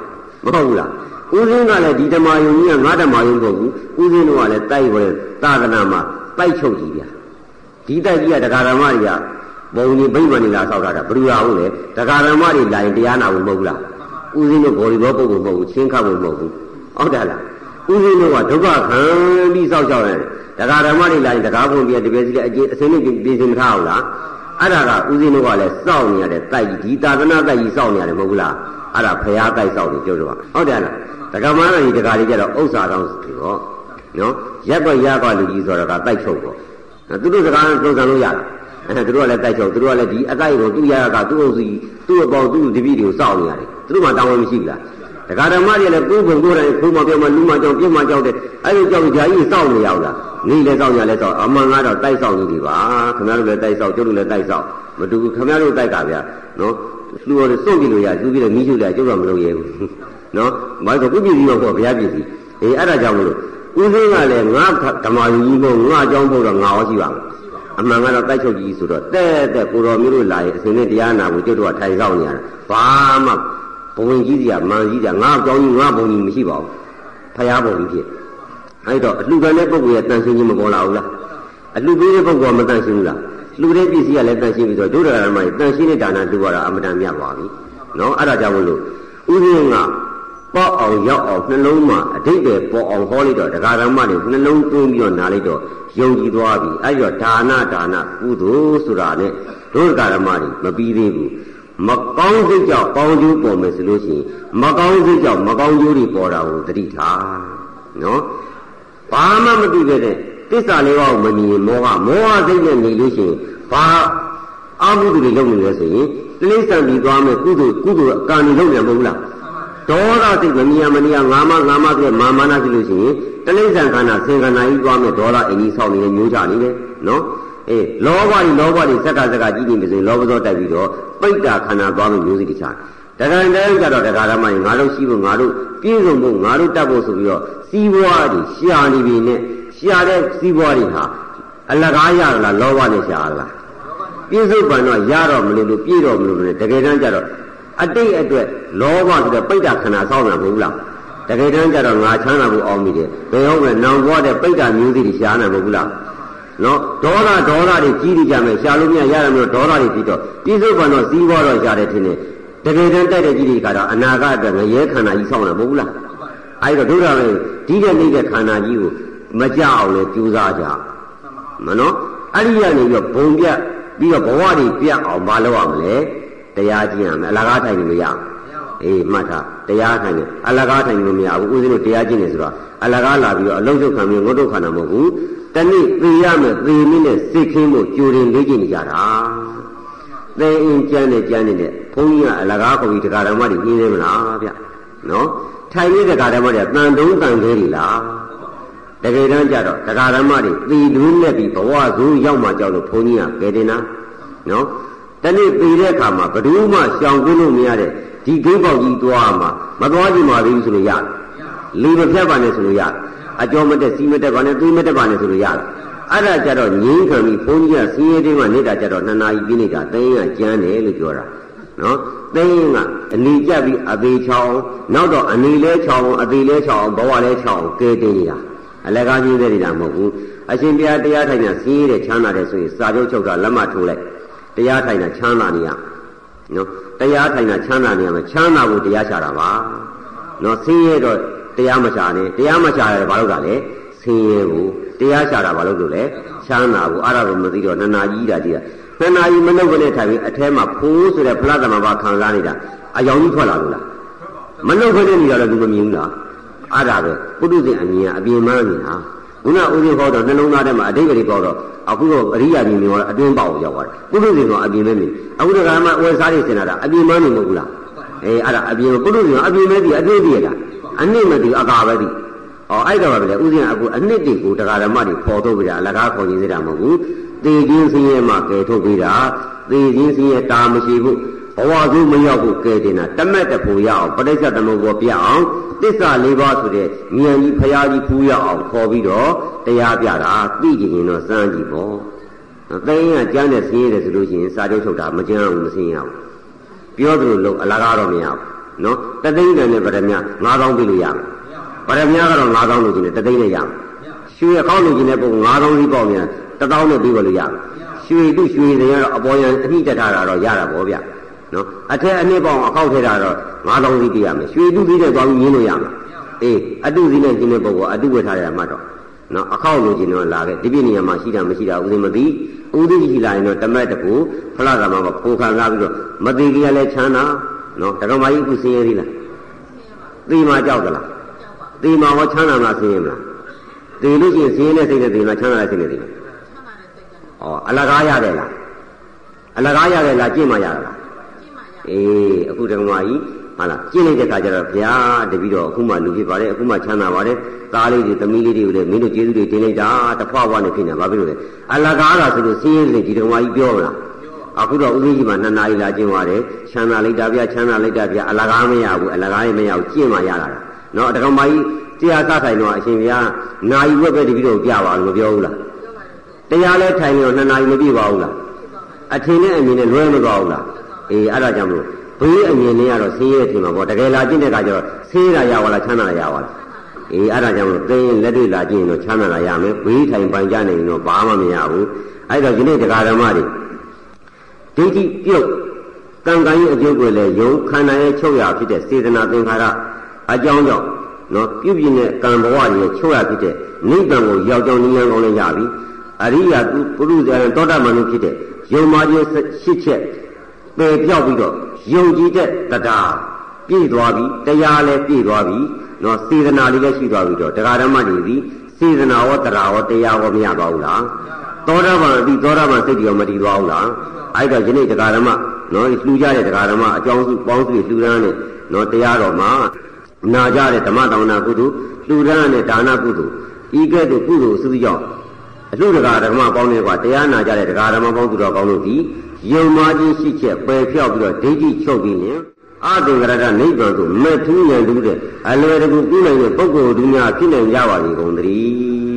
မဟုတ်ဘူးလားဦးဇင်းကလည်းဒီဓမ္မယုံကြီးကငါဓမ္မယုံမဟုတ်ဘူးဦးဇင်းတို့ကလည်းတိုက်ဝဲသာသနာမှာတိုက်ချုပ်ကြီးဗျာဒီတိုက်ကြီးကတရားဓမ္မတွေကဘုံကြီးဗိမ္မာန်နေလာဆောက်တာဘယ်လိုရအောင်လဲတရားဓမ္မတွေလာရင်တရားနာဖို့မဟုတ်ဘူးလားဦးဇင်းတို့ဘော်ဒီဘောပုဂ္ဂိုလ်မဟုတ်ဘူးချင်းခတ်ဖို့မဟုတ်ဘူးဟုတ်တယ်လား ဦးဇင်းတို့ကဒုက္ခခံပြီးဆောက်ရှောက်ရတယ်တရားဓမ္မတွေလာရင်တရားဘုံပြတပည့်စီလည်းအကျအစင်းနဲ့ပြင်ဆင်မထားအောင်လားအဲ့ဒါကဦးဇင်းတို့ကလည်းစောင့်နေရတဲ့တိုက်ကြီးဒီသာသနာတိုက်ကြီးစောင့်နေရတယ်မဟုတ်ဘူးလားအဲ့ဒါဖရာတိုက်စောင့်နေကြတော့ဟုတ်တယ်လားဒကမန်းကြီးဒကာကြီးကြတော့ဥစ္စာကောင်းစီဟောနော်ရက်ကွက်ရကွက်လူကြီးဆိုတော့ကတိုက်ချုပ်ပေါ့သူတို့စကားသုံးဆံလို့ရတာအဲသူတို့ကလည်းတိုက်ချုပ်သူတို့ကလည်းဒီအတိုက်ကိုသူ့ရကသူ့အုပ်စီသူ့အပေါင်းသူ့တပည့်တွေကိုစောင့်နေရတယ်သူတို့မှတောင်းဝင်မရှိဘူးလား ဒကာဓမ္မတွေလည်းကိုယ်ဘုံကိုယ်တိုင်ခုမှပြောမှလူမှကြောင့်ပြစ်မှကြောက်တဲ့အဲ့လိုကြောင့်ဂျာကြီးစောင့်နေရောက်လားနေလည်းစောင့်ရလည်းစောင့်အမှန်ကတော့တိုက်စောင့်နေပြီပါခင်ဗျားတို့လည်းတိုက်စောင့်ကျုပ်တို့လည်းတိုက်စောင့်မတူဘူးခင်ဗျားတို့တိုက်ကဗျာနော်လူတော်စွန့်ကြည့်လို့ရသူပြီးတော့မိချုပ်လိုက်ကျုပ်တော့မလုပ်ရဘူးနော်ဘာလို့ကုပြည်စီတော့ဘုရားပြည်စီအေးအဲ့ဒါကြောင့်မလို့ဦးစင်းကလည်းငါဓမ္မယူကြီးမို့ငါအကြောင်းဖို့တော့ငါဟောရှိပါမယ်အမှန်ကတော့တိုက်ချုပ်ကြီးဆိုတော့တဲ့တဲ့ကိုတော်မျိုးတို့လာရင်အစဉ်နဲ့တရားနာကိုကျုပ်တို့ကထိုင်ဆောင်နေရတယ်ဘာမှ ဘဝင်ကြီးစီကမန်ကြီးကငါအကြောင်းကြီးငါဘုံကြီးမရှိပါဘူးဖရာဘုံကြီးဖြစ်အဲ့တော့အလှခံတဲ့ပုဂ္ဂိုလ်ရဲ့တန်ရှင်းခြင်းမပေါ်လာဘူးလားအလှပေးတဲ့ပုဂ္ဂိုလ်ကမတန်ရှင်းဘူးလားလှူတဲ့ပစ္စည်းကလည်းတန်ရှင်းပြီးတော့ဒုဒရဓမ္မကြီးတန်ရှင်းတဲ့ဒါနလှူရတာအမတန်မြတ်ပါပြီနော်အဲ့ဒါကြောင့်မလို့ဥပင်းကပေါ့အောင်ရောက်အောင်နှလုံးမှာအတိတ်ပဲပေါ်အောင်ဟောလိုက်တော့တရားဓမ္မတွေနှလုံးသွင်းပြီးတော့နားလိုက်တော့ယုံကြည်သွားပြီအဲ့တော့ဒါနဒါနကုသိုလ်ဆိုတာနဲ့ဒုဒရဓမ္မတွေမပြီးသေးဘူး မကောင်းစိတ်ကြောင့်ကောင်းကျိုးပေါ်မယ်ဆိုလို့ရှိရင်မကောင်းစိတ်ကြောင့်မကောင်းကျိုးတွေပေါ်တာကိုသတိထားနော်ဘာမှမသိတဲ့သစ္စာလေးပါးကိုမမြင်မောဟမောဟစိတ်နဲ့နေလို့ရှိရင်ဘာအာဟုတုတွေလုပ်နေလဲဆိုရင်တိလိစ္ဆာန်ပြီးသွားမယ်ကုသိုလ်ကုသိုလ်အကံတွေလုပ်နေမဟုတ်လားဒေါသစိတ်မမြင်မမြင်ငါမငါမဆိုတဲ့မာမနာရှိလို့ရှိရင်တိလိစ္ဆာန်ခန္ဓာသင်္ခန္ဓာကြီးသွားမယ်ဒေါသအင်းကြီးဆောက်နေမျိုးကြနေတယ်နော် အေးလောဘကြီးလောဘကြီးစက်ကစက်ကကြီးနေပြီဆိုရင်လောဘသောတိုက်ပြီးတော့ပိဋ္ဌာခန္ဓာသွားမယ်မျိုးစိတခြားတခါတည်းကြတော့တခါတည်းမှငါတို့ရှိဖို့ငါတို့ပြည့်စုံဖို့ငါတို့တတ်ဖို့ဆိုပြီးတော့စီးပွားတွေရှာနေပြီနဲ့ရှာတဲ့စီးပွားတွေဟာအလကားရလားလောဘနဲ့ရှာလားပြစ္ဆုတ်ပန်တော့ရတော့မလို့လို့ပြည့်တော့မလို့လို့တကယ်တမ်းကျတော့အတိတ်အတွက်လောဘဆိုတဲ့ပိဋကခန္ဓာဆောက်ရမှာမဟုတ်လားတကယ်တမ်းကျတော့ငါချမ်းသာဖို့အောင်မိတယ်ဘယ်ဟုတ်လဲနောင်ဘွားတဲ့ပိဋကမျိုးစီတွေရှားနေမဟုတ်လား နော်ဒေါသဒေါသတွေကြီးနေကြမယ်ရှာလို့မရရရမလို့ဒေါသတွေပြီးတော့ပြစ္ဆုတ်ပန်တော့စီးပွားတော့ရတယ်ထင်တယ်တကယ်တမ်းတိုက်တဲ့ကြီးတွေကတော့အနာဂတ်အတွက်ငရဲခန္ဓာကြီးဆောက်နေမဟုတ်လားအဲ့တော့တို့ရမယ်ဒီတဲ့နေတဲ့ခန္ဓာကြီးကိုမကြအောင်လေကြိုးစားကြမနော်အဲ့ဒီကနေပြီးတော့ဘုံပြတ်ပြီးတော့ဘဝတွေပြတ်အောင်မလုပ်ရမလဲတရားကျင့်ရမယ်အလကားထိုင်လို့ရအေးမှတ်ထားတရားထိုင်တယ်အလကားထိုင်လို့မရဘူးဦးဇင်းတို့တရားကျင့်နေဆိုတော့ အလကားလာပြီးတော့အလုံးစုံခံပြီးငုတ်တုတ်ခန္ဓာမဟုတ်ဘူးတနည်းသိရမယ်သိနည်းနဲ့စိတ်ခင်းဖို့ကြိုတင်လေ့ကျင့်နေကြတာသိအင်းကျမ်းနဲ့ကျမ်းနဲ့ဘုန်းကြီးကအလကားခေါ်ပြီးတရားဓမ္မတွေညင်းနေမလားဗျနော်ထိုင်နေတဲ့တရားဓမ္မတွေကတန်တုံးတန်သေးတွေလားတကယ်တမ်းကျတော့တရားဓမ္မတွေသိလူးနဲ့ပြီးဘဝဇိုးရောက်မှကြောက်လို့ဘုန်းကြီးကကဲတင်တာနော်တနေ့ပေတဲ့အခါမှာဘယ်သူမှရှောင်ကွင်းလို့မရတဲ့ဒီဂိတ်ပေါက်ကြီးသွားမှာမသွားကြည့်ပါဘူးဆိုလို့ရတယ် လေမဖြတ်ပါနဲ့ဆိုလို့ရတယ်အကျော်မတက်စီးမတက်ပါနဲ့သွေးမတက်ပါနဲ့ဆိုလို့ရတယ်အဲ့ဒါကြတော့ငင်းခံပြီးဘုန်းကြီးကစင်းရဲတင်းမှနေတာကြတော့နှစ်နာရီပြည့်နေတာသိရင်ကကျမ်းတယ်လို့ပြောတာနော်သိရင်ကနေကြပြီးအသေးချောင်းနောက်တော့အနေလဲချောင်းအသေးလဲချောင်းဘဝလဲချောင်းကဲတင်နေတာအလကားကြီးတဲ့နေတာမဟုတ်ဘူးအရှင်ဘုရားတရားထိုင်တာစင်းရဲတဲ့ချမ်းသာတဲ့ဆိုရင်စာချုပ်ချုပ်တာလက်မှတ်ထိုးလိုက်တရားထိုင်တာချမ်းသာနေရနော်တရားထိုင်တာချမ်းသာနေရမယ်ချမ်းသာဖို့တရားချတာပါနော်ဆင်းရဲတော့ တရားမချနဲ့တရားမချရတယ်ဘာလို့ကလဲဆင်းရဲဖို့တရားချတာဘာလို့လို့လဲချမ်းသာဖို့အဲ့ဒါကိုမသိတော့နနာကြီးတာကြီးတာနနာကြီးမနှုတ်ကနေထိုင်ပြီးအထဲမှာဖိုးဆိုတဲ့ဖလားသမဘာခံစားနေတာအယောင်ကြီးထွက်လာလို့လားမနှုတ်ခနဲ့နေရတော့သူမမြင်ဘူးလားအဲ့ဒါပဲပုထုဇဉ်အမြင်အပြင်မှန်းနေတာခုနဦးဇင်းဟောတော့နှလုံးသားထဲမှာအတိတ်ကလေးပေါ်တော့အခုတော့အရိယာကြီးမျိုးအတွင်းပေါက်ရောက်သွားတယ်ပုထုဇဉ်ကအပြင်မဲမြင်အခုတခါမှအဝယ်စားတွေစင်လာတာအပြင်မှန်းနေမဟုတ်ဘူးလားအေးအဲ့ဒါအပြင်ပုထုဇဉ်ကအပြင်မဲဒီအတွင်းတည်းရတာ အနစ်မသိအကာပဲသိဩအဲ့တော့ပဲဦးဇင်းအခုအနစ်တွေကိုတရားဓမ္မတွေပေါ်ထုတ်ပြီးတာအလကားခေါ်ခြင်းစေတာမဟုတ်ဘူးသေခြင်းစင်းရဲမှာကယ်ထုတ်ပြီးတာသေခြင်းစင်းရဲတာမရှိဘူးဘဝကူမရောက်ဘူးကဲတင်တာတမက်တဖို့ရအောင်ပဋိစ္စသမုပ္ပါပြအောင်သစ္စာလေးပါးဆိုတဲ့ဉာဏ်ကြီးဖရာကြီးဖူးရအောင်ခေါ်ပြီးတော့တရားပြတာသိကြရင်တော့စမ်းကြည့်ပေါ့သိရင်ကကျမ်းနဲ့ဆင်းရဲတယ်ဆိုလို့ရှိရင်စာချုပ်ချုပ်တာမကျမ်းဘူးမဆင်းရဘူးပြောသလိုလို့အလကားတော့မရဘူး နော်တသိန်းတန်နဲ့ဗရမ9000ပြလို့ရမယ်ဗရမကတော့9000လို့ကျင်တယ်တသိန်းနဲ့ရမယ်ရွှေအကောင်းလို့ကျင်တဲ့ပုံ9000ကြီးပေါ့မြန်1000နဲ့ပြီးလို့ရမယ်ရွှေတုရွှေတွေကတော့အပေါ်ရန်အမိတက်ထားတာတော့ရတာပေါ့ဗျာနော်အထက်အနှစ်ပေါင်းအခောက်ထဲတာတော့9000စီးပြရမယ်ရွှေတုစီးတဲ့သွားပြီးရင်းလို့ရမှာအေးအတုစီးနဲ့ကျင်းတဲ့ပုဂ္ဂိုလ်အတုဝတ်ထားရမှာတော့နော်အခောက်လို့ကျင်တော့လာခဲ့ဒီပြနေရာမှာရှိတာမရှိတာဦးသိမသိဦးသိရှိလာရင်တော့တမက်တကူဖလားကမှာပိုခံစားပြီးတော့မသိကြရလဲချမ်းသာ နော်တက္ကမကြီးခုစင်းရသေးလားသိမှကြောက်သလားသိမှဟောချမ်းသာမှစင်းရမလားသိလို့ရှိရင်စင်းရတဲ့စိတ်နဲ့သိမှချမ်းသာတဲ့စိတ်နဲ့သိမှာဩအလကားရတယ်လားအလကားရတယ်လားကြင့်မှရတာလားအေးအခုတက္ကမကြီးဟာလားကြည့်လိုက်တဲ့အခါကျတော့ဘုရားတပည့်တော်အခုမှလူဖြစ်ပါတယ်အခုမှချမ်းသာပါတယ်သားလေးတွေသမီးလေးတွေကိုလည်းမင်းတို့ကျေးဇူးတွေတင်လိုက်တာတဖွာဖွာနဲ့ဖြစ်နေဘာဖြစ်လို့လဲအလကားတာဆိုလို့စင်းရဲစိတ်ဒီတက္ကမကြီးပြောမလား အခုတော့ဦးလေးကြီးမှနှစ်နာရီလာကျင်းသွားတယ်ချမ်းသာလိုက်တာဗျာချမ်းသာလိုက်တာဗျာအလကားမရဘူးအလကားမရဘူးကျင့်မှရတာနော်တက္ကမကြီးတရားစထိုင်တော့အရှင်ဘုရားနာယီဝက်ပဲတပည့်တော်ပြပါလို့မပြောဘူးလားတရားလဲထိုင်နေတော့နှစ်နာရီမပြည့်ပါဘူးလားအထင်နဲ့အမြင်နဲ့လွဲမသွားဘူးလားအေးအဲ့ဒါကြောင့်မလို့ဘေးအမြင်နဲ့ကတော့ဆင်းရဲထင်မှာပေါ့တကယ်လာကျင့်တဲ့အခါကျတော့ဆင်းရဲရပါလားချမ်းသာရပါလားအေးအဲ့ဒါကြောင့်မလို့သိရင်လက်တွေ့လာကျင့်ရင်တော့ချမ်းသာလာရမယ်ဘေးထိုင်ပန်ကြနေရင်တော့ဘာမှမရဘူးအဲ့တော့ဒီနေ့တရားဓမ္မတွေ ဒိဋ္ဌိပြုတ်ကံကံရဲ့အကျိုးကိုလည်းယုံခန္ဓာရဲ့ချုပ်ရဖြစ်တဲ့စေတနာသင်္ခါရအကြောင်းကြောင့်နော်ပြုပြင်တဲ့ကံဘဝရဲ့ချုပ်ရဖြစ်တဲ့နိဗ္ဗာန်ကိုရောက်ကြောင်းနိလန်းကောင်းလည်းရပြီအရိယာသူပုရုဇဉ်တောတမန်တို့ဖြစ်တဲ့ယုံမာခြင်းရှစ်ချက်ပယ်ပြောက်ပြီးတော့ယုံကြည်တဲ့တရားပြည့်သွားပြီတရားလည်းပြည့်သွားပြီနော်စေတနာလေးလည်းရှိသွားပြီတော့တရားဓမ္မတွေဒီစေတနာဝတရားဝတရားဝမရပါဘူးလား သောတာပန်အပြီးသောတာပန်စိတ်ကြောမတည်သွားဘူးလားအဲ့တော့ယနေ့တရားဓမ္မနော်လှူကြတဲ့တရားဓမ္မအကြောင်းစုပေါင်းစုလှူဒန်းတဲ့နော်တရားတော်မှာနာကြတဲ့ဓမ္မတောင်းနာကုသိုလ်လှူဒန်းတဲ့ဒါနကုသိုလ်ဤကဲ့သို့ကုသိုလ်အစုကြောင့်အလှတရားဓမ္မပေါင်းတွေကတရားနာကြတဲ့တရားဓမ္မပေါင်းသူတော်ကောင်းတို့ဒီယုံမာခြင်းရှိချက်ပယ်ဖြောက်ပြီးတော့ဒိဋ္ဌိချုပ်ပြီးရင်အသင်္ကရတနိဗ္ဗာန်ကိုမဲ့ထူးရန်တူးတဲ့အလွယ်တကူပြုနိုင်တဲ့ပုဂ္ဂိုလ်တို့များဖြစ်နိုင်ကြပါလေကုန်သတည်း